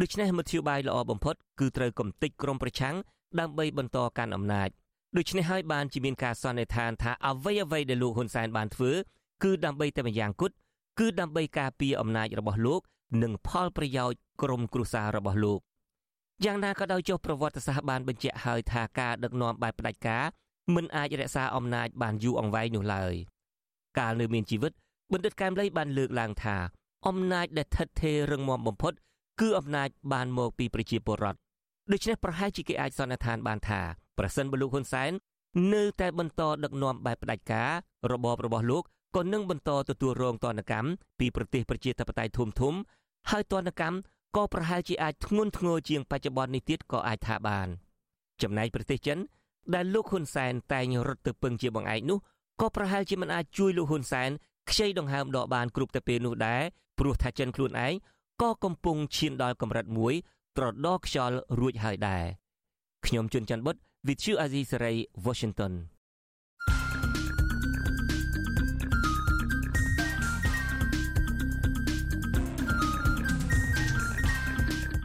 [SPEAKER 14] ដូច្នេះមធ្យោបាយល្អបំផុតគឺត្រូវកំទេចក្រុមប្រឆាំង ដើម្បីបន្តកាន់អំណាចដូច្នេះហើយបានជាមានការសន្និដ្ឋានថាអ្វីអ្វីដែលលោកហ៊ុនសែនបានធ្វើគឺដើម្បីតែម្យ៉ាងគត់គឺដើម្បីការពារអំណាចរបស់លោកនិងផលប្រយោជន៍ក្រុមគ្រួសាររបស់លោកយ៉ាងណាក៏ដោយចុះប្រវត្តិសាស្ត្របានបញ្ជាក់ហើយថាការដឹកនាំបែបផ្ដាច់ការមិនអាចរក្សាអំណាចបានយូរអង្វែងនោះឡើយកាលនៅមានជីវិតបណ្ឌិតកែមលីបានលើកឡើងថាអំណាចដែលថិតថេររឹងមាំបំផុត គឺអំណាចបានមកពីប្រជាពលរដ្ឋ ដូច្នេះប្រហែលជាគេអាចសន្និដ្ឋានបានថាប្រសិនបើលោកហ៊ុនសែននៅតែបន្តដឹកនាំបែបផ្ដាច់ការរបបរបស់លោកក៏នឹងបន្តទទួលរងទណ្ឌកម្មពីប្រទេសប្រជាធិបតេយ្យធំធំហើយទណ្ឌកម្មក៏ប្រហែលជាអាចធ្ងន់ធ្ងរជាងបច្ចុប្បន្ននេះទៀតក៏អាចថាបាន ចំណែកប្រទេសចិន ដែលលោកហ៊ុនសែនតែងរត់ទៅពឹងជាបងឯកនោះក៏ប្រហែលជាមិនអាចជួយលោកហ៊ុនសែនខ្ចីដង្ហើមដកបានគ្រប់តែពេលនោះដែរព្រោះថាចិនខ្លួនឯងក៏កំពុងឈានដល់កម្រិតមួយ ត្រដោខ្យល់រួចហើយដែរខ្ញុំជួនច័ន្ទបុត With you Azizi Saray Washington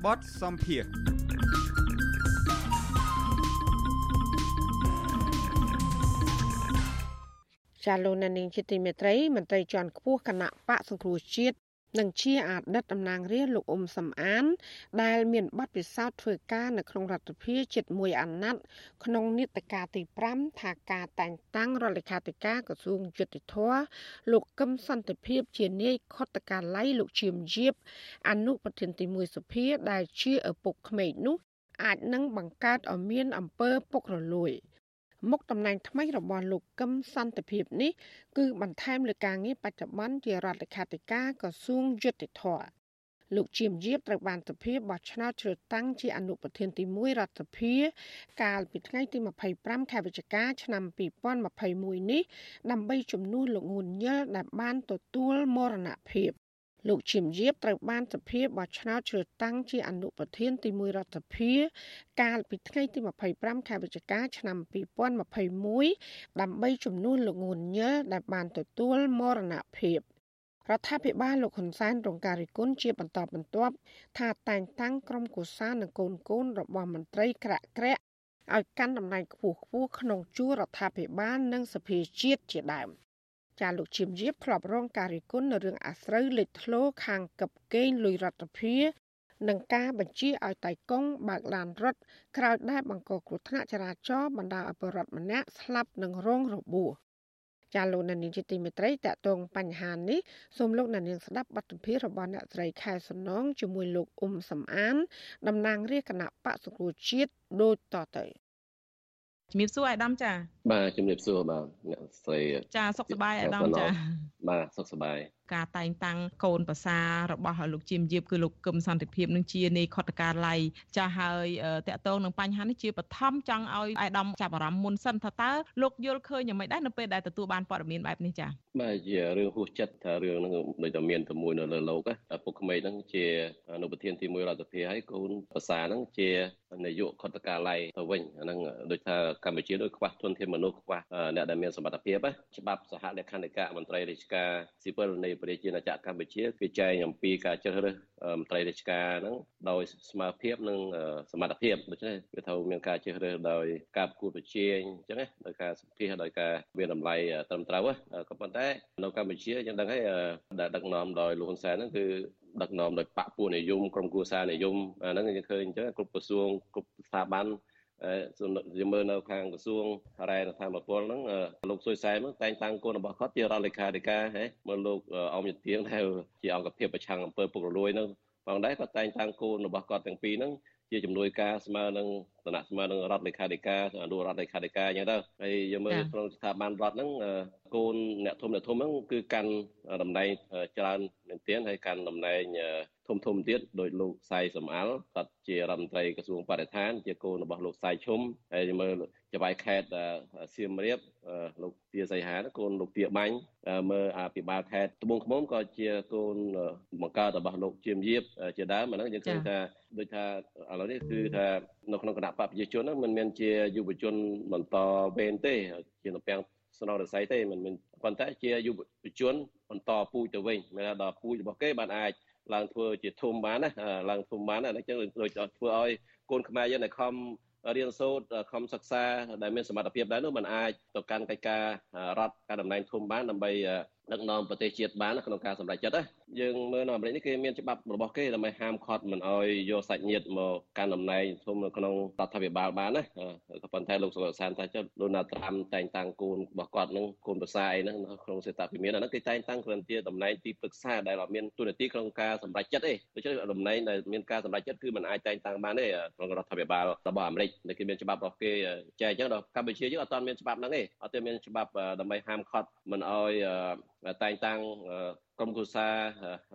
[SPEAKER 15] បទសំភារ
[SPEAKER 1] ចាលោកនាងជាទីមេត្រីមន្ត្រីជាន់ខ្ពស់គណៈបកសង្គ្រោះជាតិ និងជាអតីតតំណាងរាស្ត្រលោកអ៊ុំសំអាន ដែលមានបទពិសោធន៍ធ្វើការនៅក្នុងរដ្ឋាភិបាលជិត1អាណត្តិក្នុងនីតិកាលទី5ថាការតែងតាំងរដ្ឋលេខាធិការក្រសួងយុតិធធលោកកឹមសន្តិភាព ជានាយខុទ្ទកាល័យលោកឈៀមយៀបអនុប្រធានទី1សភា ដែលជាឪពុកក្មេកនោះអាចនឹងបង្កើតឲ្យមានអំពើពុករលួយ។ មុខតំណែងថ្មីរបស់លោកកឹមសន្តិភាពនេះគឺបន្ថែមលើការងារបច្ចុប្បន្នជារដ្ឋលេខាធិការក្រសួងយុតិធធលោកជាមយាបត្រូវបានសភាបោះឆ្នោតជ្រើសតាំងជាអនុប្រធានទី1រដ្ឋសភា កាលពីថ្ងៃទី25ខែវិច្ឆិកាឆ្នាំ2021នេះដើម្បីជំនួសលោកងួនញើដែលបានទទួលមរណភាព លោកឈឹមយាបត្រូវបានសភាបោះឆ្នោតជ្រើសតាំងជាអនុប្រធានទី1រដ្ឋសភា កាលពីថ្ងៃទី25ខែវិច្ឆិកាឆ្នាំ2021ដើម្បីជំនួសលោកងួនញើដែលបានទទួលមរណភាពរដ្ឋាភិបាលលោកហ៊ុនសែនរងការរិះគន់ជាបន្តបន្ទាប់ថាតែងតាំងក្រុមគូសានិងកូនកូនរបស់មន្ត្រីក្រាក់ក្រាក់ឲ្យកាន់តំណែងខ្ពស់ខ្ពស់ក្នុងជួររដ្ឋាភិបាលនិងសភាជាតិជាដើម ចាលោកឈឹមយៀបធ្លាប់រងការរិះគន់នៅរឿងអាស្រូវលេចធ្លោខាងកັບកេងលុយរដ្ឋាភិនឹងការបញ្ជាឲ្យតៃកុងបើកឡានរត់ក្រោយដែលបង្កគ្រោះថ្នាក់ចរាចរណ៍បណ្ដាឲ្យបរិវត្តម្នាក់ស្លាប់និងរងរបួសចាលោកនានីជាទីមេត្រីតកតងបញ្ហានេះសូមលោកនានីស្ដាប់បទសម្ភាសន៍របស់អ្នកស្រីខែសំណងជាមួយលោកអ៊ុំសំអានតំណាងរាជគណៈបកសុខាជាតិដូចតទៅ
[SPEAKER 16] ជំរាបសួរអាយដាមចា
[SPEAKER 17] បាទជំរាបសួរបាទអ្នកស្រី
[SPEAKER 16] ចាសុខសប្បាយអាយដាមចា
[SPEAKER 17] បាទសុខសប្បាយ
[SPEAKER 16] ការតែងតាំងកូនប្រសារបស់លោកជាមយាបគឺលោកកឹមសន្តិភាពនឹងជានៃខុទ្ទកាល័យចាស់ហើយតកតងនឹងបញ្ហានេះជាបឋមចង់ឲ្យអាយដាមចាប់អារម្មណ៍មុនសិនថាតើលោកយល់ឃើញយ៉ាងម៉េចដែរនៅពេលដែលទទួលបានព័ត៌មានបែបនេះចា
[SPEAKER 17] បាទជារឿងហួសចិត្តថារឿងហ្នឹងដូចតែមានតែមួយនៅលើលោកពុកក្មេងហ្នឹងជាអនុប្រធានទី1រដ្ឋាភិបាលហើយកូនប្រសាហ្នឹងជានាយកខុទ្ទកាល័យទៅវិញអាហ្នឹងដូចថាកម្ពុជាដូចខ្វះទុនធានមនុស្សខ្វះអ្នកដែលមានសមត្ថភាពច្បាប់សហលក្ខន្តិកៈមន្ត្រីរាជការស៊ីវិលនៃប្រជាណាចក្រកម្ពុជាគឺចែងអំពីការជ្រើសរើសមន្ត្រីរាជការហ្នឹងដោយស្មារតីនិងសមត្ថភាពដូច្នេះវាត្រូវមានការជ្រើសរើសដោយការប្រកួតប្រជែងអញ្ចឹងណាដោយការសម្ភាសដោយការវាតម្លៃត្រឹមត្រូវក៏ប៉ុន្តែនៅកម្ពុជាយើងដឹងហើយដែលដឹកនាំដោយលោកហ៊ុនសែនហ្នឹងគឺដឹកនាំដោយបកពួកនិយមក្រុមគូសានិយមអាហ្នឹងយើងឃើញអញ្ចឹងគ្រប់ក្រសួងគ្រប់ស្ថាប័ន យើងមើលនៅខាងក្រសួងរ៉ែធម្មពលហ្នឹងលោកសុយសែនហ្នឹងតែងតាំងគុណរបស់គាត់ជារដ្ឋលេខាធិការហ៎មើលលោកអមយទៀងដែលជាអង្គភាពប្រឆាំងអំពើពុករលួយហ្នឹងផងដែរគាត់តែងតាំងគុណរបស់គាត់ទាំងពីរហ្នឹងជាជំនួយការស្មើនឹងឋានៈស្មើនឹងរដ្ឋលេខាធិការអនុរដ្ឋលេខាធិការអញ្ចឹងទៅហើយយើងមើលក្នុងស្ថាប័នរដ្ឋហ្នឹងកូនអ្នកធំអ្នកធំហ្នឹងគឺកាន់តំណែងច្រើនមែនទែនហើយកាន់តំណែង ធំធំទៀតដោយលោកសៃសំអាល់គាត់ជារដ្ឋមន្ត្រីក្រសួងបរិស្ថាន ជាកូនរបស់លោកសៃឈុំហើយមើលចវាយខេត្តសៀមរាបលោកទាសីហាកូនលោកទាបាញ់មើលអភិបាលខេត្តត្បូងឃ្មុំក៏ជាកូនបង្កើតរបស់លោកជាមយាបជាដើមអាហ្នឹងយើងឃើញថាដូចថាឥឡូវនេះគឺថានៅក្នុងគណៈបព្វជិជនហ្នឹងមិនមែនជាយុវជនបន្តវេនទេ ជាតំពាំងស្នងរស័យទេមិនមែនប៉ុន្តែជាយុវជនបន្តពូជទៅវិញមានថាដល់ពូជរបស់គេបានអាច ឡើងធ្វើជាធំបានណាឡើងធំបានណាអញ្ចឹងដូចធ្វើឲ្យកូនខ្មែរយើងដែលខំរៀនសូត្រខំសិក្សាដែលមានសមត្ថភាពដែរនោះมันអាចទៅកាន់កិច្ចការរដ្ឋការតំណែងធំបានដើម្បី ដឹកនាំប្រទេសជាតិបានក្នុងការសម្រេចចិត្តណាយើងមើលនៅអាមេរិកនេះគេមានច្បាប់របស់គេដើម្បីហាមឃាត់មិនឲ្យយកសាច់ញាតិមកកាន់តំណែងធំនៅក្នុងរដ្ឋាភិបាលបានណាក៏ប៉ុន្តែលោកសុកសានថាចុះលោកណាត្រាំតែងតាំងគូនរបស់គាត់នឹងគូនប្រសាអីហ្នឹងក្នុងសេតាភិមានអាហ្នឹងគេតែងតាំងគ្រាន់តែតំណែងទីប្រឹក្សាដែលអត់មានទូនាទីក្នុងការសម្រេចចិត្តទេដូច្នេះតំណែងដែលមានការសម្រេចចិត្តគឺមិនអាចតែងតាំងបានទេក្នុងរដ្ឋាភិបាលរបស់អាមេរិកដែលគេមានច្បាប់របស់គេចែកអញ្ចឹងដល់កម្ពុជាយើងអត់ទាន់មានច្បាប់ហ្នឹងទេអត់ទាន់មានច្បាប់ដើម្បីហាមឃាត់មិនឲ្យ តែងតាំងក្រុមគ្រួសារ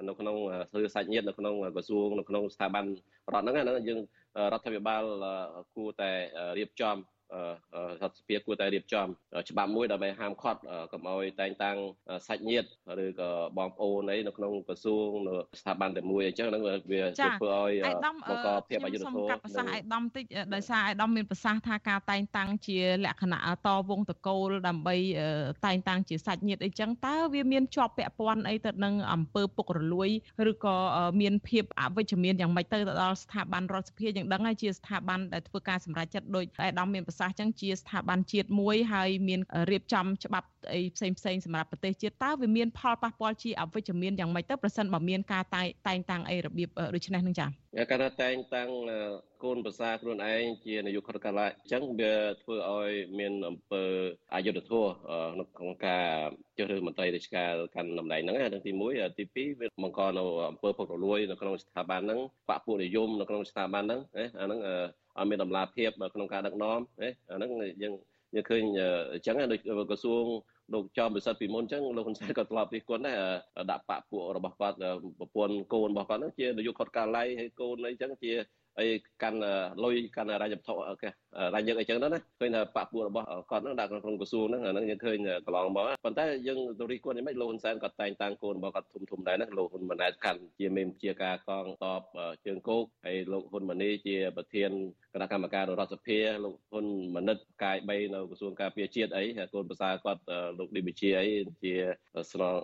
[SPEAKER 17] នៅក្នុងធ្វើសាច់ញាតិនៅក្នុងក្រសួងនៅក្នុងស្ថាប័នរដ្ឋហ្នឹងហ្នឹងយើងរដ្ឋាភិបាលគួរតែរៀបចំ រដ្ឋសភាគួរតែរៀបចំច្បាប់មួយដើម្បីហាមឃាត់កុំឲ្យតែងតាំងសាច់ញាតិឬក៏បងប្អូនអីនៅក្នុងក្រសួងនៅស្ថាប័នតែមួយអញ្ចឹងហ្នឹងវាធ្វើឲ្យបង្កភាពអយុត្តិធម៌
[SPEAKER 16] កាត់ប្រសាសន៍ឯកឧត្តមតិចដោយសារឯកឧត្តមមានប្រសាសន៍ថាការតែងតាំងជាលក្ខណៈតវងតកូលដើម្បីតែងតាំងជាសាច់ញាតិអីចឹងតើវាមានជាប់ពាក់ព័ន្ធអីទៅនឹងអំពើពុករលួយឬក៏មានភាពអវិជ្ជមានយ៉ាងម៉េចទៅទៅដល់ស្ថាប័នរដ្ឋសភាយើងដឹងហើយជាស្ថាប័នដែលធ្វើការសម្រេចចិត្តដោយឯកឧត្តមមានប្រសាសន៍ចឹងជាស្ថាប័នជាតិមួយហើយមានរៀបចំច្បាប់អីផ្សេងផ្សេងសម្រាប់ប្រទេសជាតិតើវាមានផលប៉ះពាល់ជាអវិជ្ជមានយ៉ាងម៉េចទៅប្រសិនបើមានការតែងតាំងអីរបៀបដូចនេះនឹងចា៎
[SPEAKER 17] ការថាតែងតាំង កូនប្រសាខ្លួនឯងជានាយករដ្ឋកាលៈអញ្ចឹងវាធ្វើឲ្យមានអំពើអយុត្តិធម៌ក្នុងការជ្រើសរើសមន្ត្រីរាជការកាន់តំណែងហ្នឹងហ្នឹងទី1ទី2វាបង្កនៅអំពើពុករលួយនៅក្នុងស្ថាប័នហ្នឹងបពុនិយមនៅក្នុងស្ថាប័នហ្នឹងអាហ្នឹងឲ្យមានតម្លាភាពក្នុងការដឹកនាំណាអាហ្នឹងយើងយើងឃើញអញ្ចឹងដូចក្រសួងលោកចំពិសិដ្ឋពីមុនអញ្ចឹងលោកហ៊ុនសែនក៏ធ្លាប់ពីគាត់ដែរដាក់បពពួករបស់គាត់ប្រពន្ធកូនរបស់គាត់ហ្នឹងជានាយកគាត់កាល័យហើយកូនអីអញ្ចឹងជា អីកាន់លុយកាន់រញ្ញវត្ថុគេរញ្ញឹកអីចឹងទៅណាឃើញថាបពុរបស់គាត់ហ្នឹងដាក់ក្នុងក្រសួងហ្នឹងអាហ្នឹងយើងឃើញកន្លងមកប៉ុន្តែយើងទៅរិះគន់យ៉ាងម៉េចលោកហ៊ុនសែនគាត់តែងតាំងកូនរបស់គាត់ធំធំដែរណាលោកហ៊ុនម៉ាណែតកាន់ជាមេជាការកងតបជើងគោកហើយលោកហ៊ុនម៉ាណីជាប្រធានគណៈកម្មការរដ្ឋសភាលោកហ៊ុនម៉ាណិតកាយ3នៅក្រសួងការពារជាតិអីកូនប្រសាគាត់លោកឌីប៊ីជាអីជាស្នង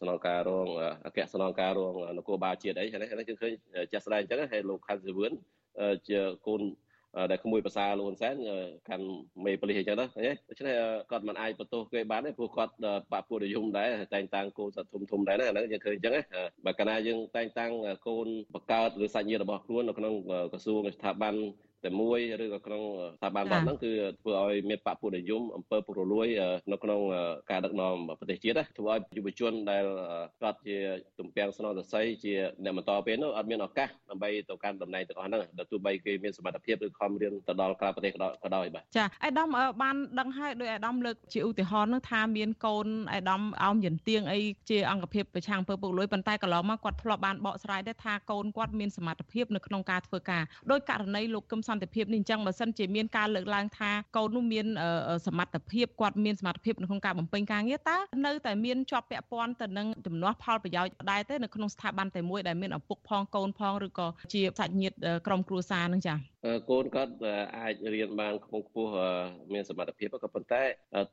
[SPEAKER 17] ស្នងការរងអគ្គស្នងការរងនគរបាលជាតិអីហ្នឹងគឺឃើញចាស់ស្ដែងអញ្ចឹងហើយលោកខាន់សវឿនជាកូន ដែលក្មួយភាសាលោកហ៊ុនសែនកាន់មេប៉ូលីសអញ្ចឹងណាដូច្នេះគាត់មិនអាចបន្ទោសគេបានទេព្រោះគាត់បពុនិយមដែរតែងតាំងកូនសត្វធំធំដែរណាហ្នឹងយើងឃើញអញ្ចឹងណាបើកាលណាយើងតែងតាំងកូនបង្កើតឬសាច់ញាតិរបស់ខ្លួននៅក្នុងក្រសួងស្ថាប័ន តែមួយឬក៏ក្នុងស្ថាប័នរដ្ឋហ្នឹងគឺធ្វើឲ្យមានបពុនិយមអំពើពុករលួយនៅក្នុងការដឹកនាំប្រទេសជាតិធ្វើឲ្យយុវជនដែលគាត់ជាទំពាំងស្នងសរសៃជាអ្នកបន្តពេលនោះអត់មានឱកាសដើម្បីទៅកាន់តំណែងទាំងអស់ហ្នឹងដល់ទោះបីគេមានសមត្ថភាពឬខំរៀនទៅដល់ក្រៅប្រទេសក៏ដោយបាទ
[SPEAKER 16] ចាអាដាមបានដឹងហើយដោយអាដាមលើកជាឧទាហរណ៍នោះថាមានកូនអាដាមអោមយន្ទៀងអីជាអង្គភាពប្រឆាំងពើពុករលួយប៉ុន្តែកន្លងមកគាត់ធ្លាប់បានបកស្រាយដែរថាកូនគាត់មានសមត្ថភាពនៅក្នុងការធ្វើការដោយករណីលោកកឹមសន្តិភាពនេះអញ្ចឹងបើសិនជាមានការលើកឡើងថាកូននោះមានសមត្ថភាពគាត់មានសមត្ថភាពនៅក្នុងការបំពេញការងារតើនៅតែមានជាប់ពាក់ព័ន្ធទៅនឹងចំនួនផលប្រយោជន៍ដែរទេនៅក្នុងស្ថាប័នតែមួយដែលមានឪពុកផងកូនផងឬក៏ជាសាច់ញាតិក្រុមគ្រួសារនឹងចា៎
[SPEAKER 17] កូនគាត់អាចរៀនបានខ្ពង់ខ្ពស់មានសមត្ថភាពក៏ប៉ុន្តែ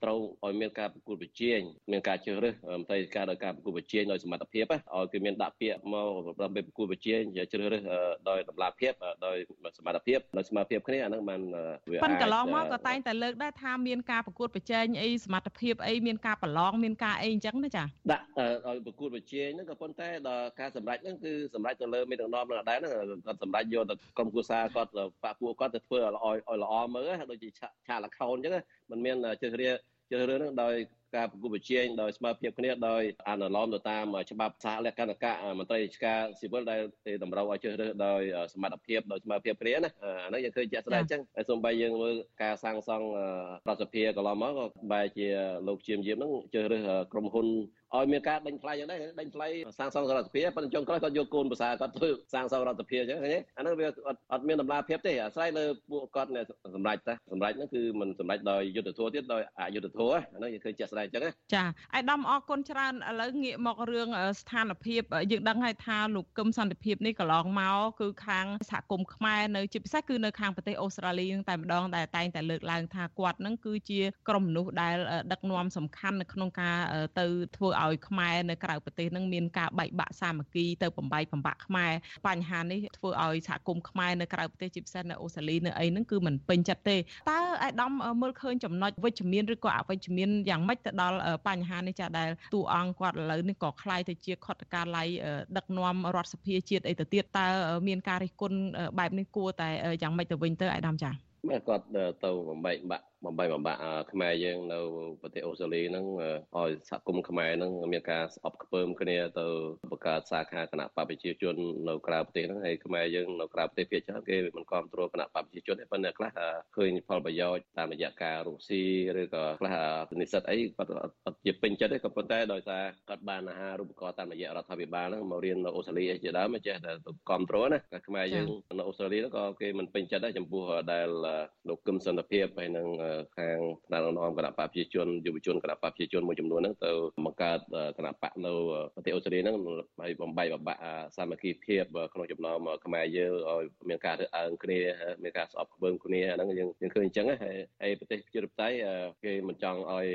[SPEAKER 17] ត្រូវឲ្យមានការប្រកួតប្រជែងមានការជ្រើសរើសមន្ត្រីការដោយការប្រកួតប្រជែងដោយសមត្ថភាពឲ្យគឺមានដាក់ពាក្យមកដើម្បីប្រកួតប្រជែងជ្រើសរើសដោយតម្លាភាពដោយសមត្ថភាពដោយសមត្ថភាពគ្នាអាហ្នឹងបាន
[SPEAKER 16] វាប៉ុន្តែកន្លងមកក៏តែងតែលើកដែរថាមានការប្រកួតប្រជែងអីសមត្ថភាពអីមានការប្រឡងមានការអីអញ្ចឹងណាចា
[SPEAKER 17] ដាក់ឲ្យប្រកួតប្រជែងហ្នឹងក៏ប៉ុន្តែដល់ការសម្រេចហ្នឹងគឺសម្រេចទៅលើមេដឹកនាំនឹងដែរហ្នឹងគាត់សម្រេចយកទៅក្រុមគូសាគាត់បាក់ពួកគាត់ទៅធ្វើឲ្យល្អឲ្យល្អមើលដូចជាឆាកលខោនអញ្ចឹងมันមានជឿរៀជឿរឿងហ្នឹងដោយការប្រគល់ប្រជែងដោយស្មារតីគ្នាដោយអនុលោមទៅតាមច្បាប់សហលក្ខណៈមន្ត្រីរាជការស៊ីវិលដែលតម្រូវឲ្យជ្រើសរើសដោយសមត្ថភាពដោយស្មារតីគ្នាណាអានេះយើងឃើញជាក់ស្ដែងអញ្ចឹងហើយសូម្បីយើងមើលការសាងសង់រដ្ឋសភាកន្លងមកក៏បែរជាលោកជាមយាមហ្នឹងជ្រើសរើសក្រុមហ៊ុនឲ្យមានការដេញថ្លៃយ៉ាងដែរដេញថ្លៃសាងសង់រដ្ឋសភាប៉ុន្តែចុងក្រោយគាត់យកកូនភាសាគាត់ធ្វើសាងសង់រដ្ឋសភាអញ្ចឹងឃើញទេអានោះវាអត់មានតម្លាភាពទេអាស្រ័យលើពួកគាត់សម្រេចតាសម្រេចហ្នឹងគឺមិនសម្រេចដោយយុទ្ធធម៌ទៀតដោយអយុទ្ធធម៌អានោះយើងឃើញជាក់ស្ដែងស្ដែងអញ្ចឹងណា
[SPEAKER 16] ចាអាយដាមអរគុណច្រើនឥឡូវងាកមករឿងស្ថានភាពយើងដឹងហើយថាលោកកឹមសន្តិភាពនេះកន្លងមកគឺខាងសហគមន៍ខ្មែរនៅជាពិសេសគឺនៅខាងប្រទេសអូស្ត្រាលីនឹងតែម្ដងដែលតែងតែលើកឡើងថាគាត់នឹងគឺជាក្រុមមនុស្សដែលដឹកនាំសំខាន់នៅក្នុងការទៅធ្វើឲ្យខ្មែរនៅក្រៅប្រទេសនឹងមានការបែកបាក់សាមគ្គីទៅបំបែកបំបាក់ខ្មែរបញ្ហានេះធ្វើឲ្យសហគមន៍ខ្មែរនៅក្រៅប្រទេសជាពិសេសនៅអូស្ត្រាលីនៅអីហ្នឹងគឺមិនពេញចិត្តទេតើអាយដាមមើលឃើញចំណុចវិជ្ជមានឬក៏អវិជ្ជមានយ៉ាងម៉េចទៅដល់បញ្ហានេះចាដែលតួអង្គគាត់ឥឡូវនេះក៏คล้ายទៅជាខុទ្ទកាល័យដឹកនាំរដ្ឋសភាជាតិអីទៅទៀតតើមានការរិះគន់បែបនេះគួរតែយ៉ាងម៉េចទៅវិញទៅអាយដាមចា
[SPEAKER 17] បាទគាត់ទៅបំបែកបាក់ បំបីបំបាក់ខ្មែរយើងនៅប្រទេសអូស្ត្រាលីហ្នឹងឲ្យសហគមន៍ខ្មែរហ្នឹងមានការស្អប់ខ្ពើមគ្នាទៅបង្កើតសាខាគណៈបព្វជិជននៅក្រៅប្រទេសហ្នឹងហើយខ្មែរយើងនៅក្រៅប្រទេសភាគច្រើនគេមិនគ្រប់គ្រងគណៈបព្វជិជនទេប៉ុន្តែខ្លះឃើញផលប្រយោជន៍តាមរយៈការរកស៊ីឬក៏ខ្លះនិស្សិតអីគាត់អត់ជាពេញចិត្តទេក៏ប៉ុន្តែដោយសារគាត់បានអាហារូបករណ៍តាមរយៈរដ្ឋាភិបាលហ្នឹងមករៀននៅអូស្ត្រាលីអីជាដើមចេះតែគ្រប់គ្រងណាខ្មែរយើងនៅអូស្ត្រាលីហ្នឹងក៏គេមិនពេញចិត្តដែរចំពោះដែលលោកគឹមសន្តិភាពហើយនឹងខាងថ្នាក់ដឹកនាំគណៈបកប្រជាជនយុវជនគណៈបកប្រជាជនមួយចំនួនហ្នឹងទៅបង្កើតគណៈបកនៅប្រទេសអូស្ត្រាលីហ្នឹងហើយបំបីបបាក់សាមគ្គីភាពក្នុងចំណោមខ្មែរយើងឲ្យមានការរើសអើងគ្នាមានការស្អប់ខ្ពើមគ្នាហ្នឹងយើងយើងឃើញអញ្ចឹងហើយហើយប្រទេសប្រជាធិបតេយ្យគេមិនចង់ឲ្យ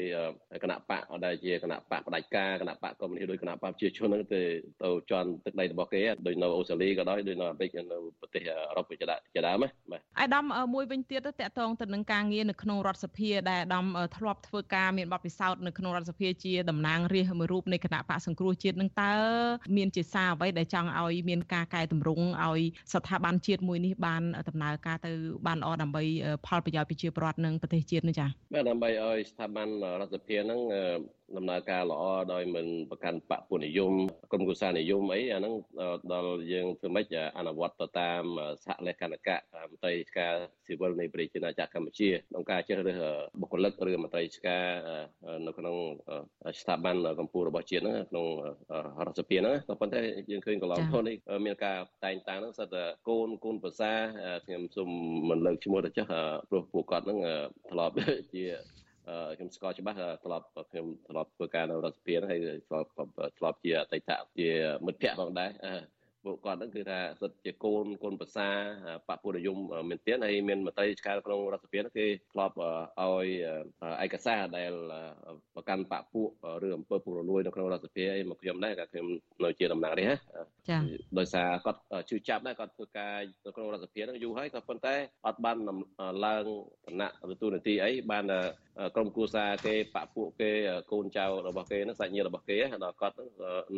[SPEAKER 17] គណៈបកដែលជាគណៈបកផ្ដាច់ការគណៈបកកុម្មុយនីសដោយគណៈបកប្រជាជនហ្នឹងទៅទៅជន់ទឹកដីរបស់គេដោយនៅអូស្ត្រាលីក៏ដោយដោយនៅអាមេរិកនៅប្រទេសអឺរ៉ុបជាដើមណា
[SPEAKER 16] បាទអាដាមមួយវិញទៀតតកតងទៅនឹងការងារនៅក្នុងរដ្ឋសភាដែលអាដាមធ្លាប់ធ្វើការមានបទពិសោធន៍នៅក្នុងរដ្ឋសភាជាតំណាងរាស្ត្រមួយរូបនៃគណៈបកសង្គ្រោះជាតិនឹងតើមានជាសារអ្វីដែលចង់ឲ្យមានការកែតម្រង់ឲ្យស្ថាប័នជាតិមួយនេះបានដំណើរការទៅបានល្អដើម្បីផលប្រយោជន៍ប្រជាពលរដ្ឋនិងប្រទេសជាតិនេះចា៎
[SPEAKER 17] បាទដើម្បីឲ្យស្ថាប័នរដ្ឋសភានឹង ដំណើរការល្អដោយមិនប្រកាន់បពុនិយមក្រុមគូសានិយមអីអាហ្នឹងដល់យើងធ្វើម៉េចអនុវត្តទៅតាមសហលេខនកៈមន្ត្រីការស៊ីវិលនៃប្រជាណាចក្រកម្ពុជាក្នុងការជ្រើសរើសបុគ្គលិកឬមន្ត្រីការនៅក្នុងស្ថាប័នកម្ពុជារបស់ជាតិហ្នឹងក្នុងរដ្ឋសភាហ្នឹងក៏ប៉ុន្តែយើងឃើញកន្លងមកនេះមានការតែងតាំងហ្នឹងសិតតែកូនកូនប្រសាខ្ញុំសូមមិនលើកឈ្មោះទៅចាស់ព្រោះពួកគាត់ហ្នឹងធ្លាប់ជា ខ្ញុំស្គាល់ច្បាស់ធ្លាប់ខ្ញុំធ្លាប់ធ្វើការនៅរដ្ឋសភាហើយធ្លាប់ធ្លាប់ជាអតីតជាមិត្តភ័ក្តិផងដែរពួកគាត់ហ្នឹងគឺថាសិតជាកូនកូនប្រសាបពុទ្ធនិយមមែនទែនហើយមានមតិឆ្កាលក្នុងរដ្ឋសភាគេធ្លាប់ឲ្យឯកសារដែលប្រកាន់បពុឬអំពើពុករលួយនៅក្នុងរដ្ឋសភាឲ្យមកខ្ញុំដែរក៏ខ្ញុំនៅជាតំណាងនេះណាចា៎ដោយសារគាត់ជឿចាប់ដែរគាត់ធ្វើការនៅក្នុងរដ្ឋសភាហ្នឹងយូរហើយក៏ប៉ុន្តែអត់បានឡើងឋានៈឬទូនាទីអីបានក្រុមគូសាគេបពួកគេកូនចៅរបស់គេហ្នឹងសាច់ញាតិរបស់គេដល់គាត់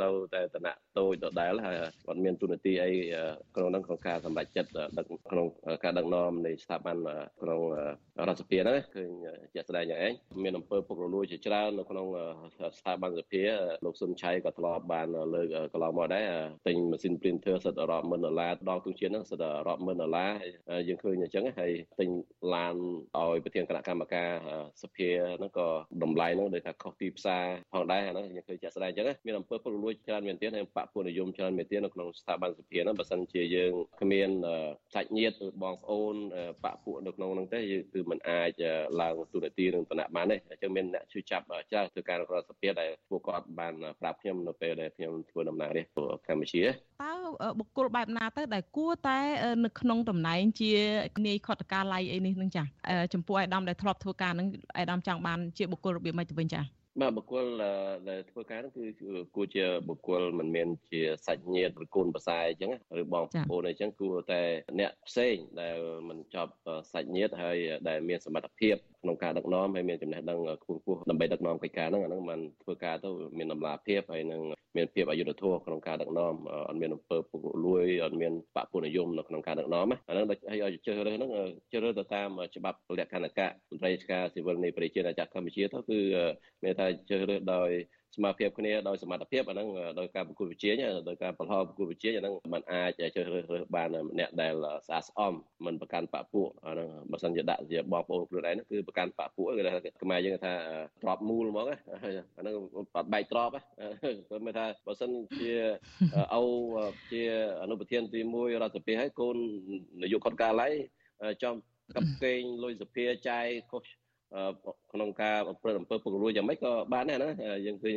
[SPEAKER 17] នៅតែឋានៈតូចដដែលហើយគាត់មានទូនាទីអីក្នុងហ្នឹងក្នុងការសម្រេចចិត្តដឹកក្នុងការដឹកនាំនៃស្ថាប័នក្នុងរដ្ឋសភាហ្នឹងឃើញជាក់ស្ដែងយ៉ាងឯងមានអំពើពុករលួយជាច្រើននៅក្នុងស្ថាប័នសភាលោកសុនឆៃក៏ធ្លាប់បានលើកកន្លងមកដែរទិញម៉ាស៊ីន printer សិតរាប់ម៉ឺនដុល្លារដល់ទូជាតិហ្នឹងសិតរាប់ម៉ឺនដុល្លារយើងឃើញអញ្ចឹងហើយទិញឡានឲ្យប្រធានគណៈកម្មការសភាហ្នឹងក៏តម្លៃហ្នឹងដូចថាខុសទីផ្សារផងដែរហ្នឹងយើងឃើញជាក់ស្ដែងអញ្ចឹងមានអំពើពុករលួយច្រើនមែនទែនហើយបពពួកនិយមច្រើនមែនទែននៅក្នុងស្ថាប័នសភាហ្នឹងបើសិនជាយើងគ្មានសាច់ញាតិឬបងប្អូនបពពួកនៅក្នុងហ្នឹងទេគឺมันអាចឡើងទូនាទីនឹងតំណែងបានទេអញ្ចឹងមានអ្នកជួយចាប់ច្រើនធ្វើការនៅក្នុងសភាដែលពួកគាត់បានប្រាប់ខ្ញុំនៅពេលដែលខ្ញុំធ្វើដំណើរនេះកម្ពុជាតើ
[SPEAKER 16] បុគ្គលបែបណាទៅដែលគួរតែនៅក្នុងតំណែងជានាយខុទ្ទកាល័យអីនេះនឹងចាស់ចំពោះអាយដាមដែលធ្លាប់ធ្វើការនឹងអាយដាមចង់បានជាបុគ្គលរបៀបម៉េចទៅវិញចា៎
[SPEAKER 17] បាទបុគ្គលដែលធ្វើការនោះគឺគួរជាបុគ្គលមិនមែនជាសាច់ញាតិឬកូនប្រសែអញ្ចឹងឬបងប្អូនអញ្ចឹងគួរតែអ្នកផ្សេងដែលមិនចប់សាច់ញាតិហើយដែលមានសមត្ថភាព ក្នុងការដឹកនាំហើយមានចំណេះដឹងខ្ពង់ខ្ពស់ដើម្បីដឹកនាំកិច្ចការហ្នឹងអាហ្នឹងมันធ្វើការទៅមានតម្លាភាពហើយនឹងមានភាពអយុត្តិធម៌ក្នុងការដឹកនាំអត់មានអំពើពុករលួយអត់មានបពុនិយមនៅក្នុងការដឹកនាំអាហ្នឹងឲ្យឲ្យជ្រើសរើសហ្នឹងជ្រើសរើសទៅតាមច្បាប់លក្ខណៈកៈមន្ត្រីការស៊ីវិលនៃប្រជាជាតិកម្ពុជាទៅគឺមានតែជ្រើសរើសដោយ សមាភិបគ្នាដោយសមត្ថភាពអាហ្នឹងដោយការប្រគល់វិជាដោយការប្រឡោប្រគល់វិជាអាហ្នឹងมันអាចជ្រើសរើសរើសបានអ្នកដែលស្អាតស្អំមិនប្រកាន់បពពួកអាហ្នឹងបើសិនជាដាក់ជាបងប្អូនខ្លួនឯងគឺប្រកាន់បពពួកគឺថាខ្មែរយើងថាទ្របមូលហ្មងអាហ្នឹងបាត់បែកទ្របគឺមានថាបើសិនជាអូជាអនុប្រធានទី1រដ្ឋសភាហើយកូននាយកខុតកាល័យចំកັບកេងលុយសភាចាយខុស ក្នុងការប្រព្រឹត្តអំពើពុករលួយយ៉ាងម៉េចក៏បានដែរណាយើងឃើញ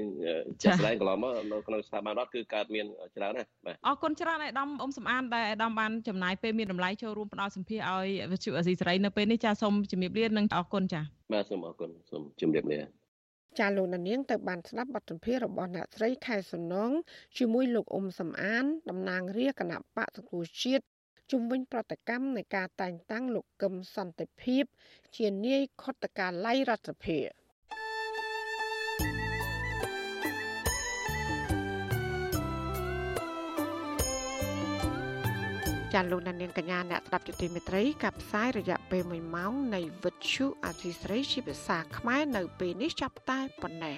[SPEAKER 17] ជាក់ស្ដែងកន្លងមកនៅក្នុងស្ថាប័នរដ្ឋគឺកើតមានច្រើនណាស់បាទ
[SPEAKER 16] អរគុណច្រើនឯកឧត្តមអ៊ំសំអានដែលឯកឧត្តមបានចំណាយពេលមានតម្លៃចូលរួមផ្ដល់សម្ភារឲ្យវិទ្យុអេស៊ីសេរីនៅពេលនេះចាសូមជំរាបលានិងអរគុណចា
[SPEAKER 17] បាទសូមអរគុណសូមជម្រាបលា
[SPEAKER 1] ចាលោកនាងទៅបានស្ដាប់បទសម្ភាសន៍របស់អ្នកស្រីខែសំណងជាមួយលោកអ៊ុំសំអានតំណាងរាជគណៈបកសង្គ្រោះជាតិ ជំវិញប្រតិកម្មនៃការតែងតាំងលោកកឹមសន្តិភាព ជានាយខុទ្ទកាល័យរដ្ឋសភាចាលោកនាងកញ្ញាអ្នកស្ដាប់ជទីមេត្រីកັບផ្សាយរយៈពេល1ម៉ោងនៃវិទ្យុអាស៊ីស្រីជាភាសាខ្មែរនៅពេលនេះចាប់តែប៉ុណ្ណេះ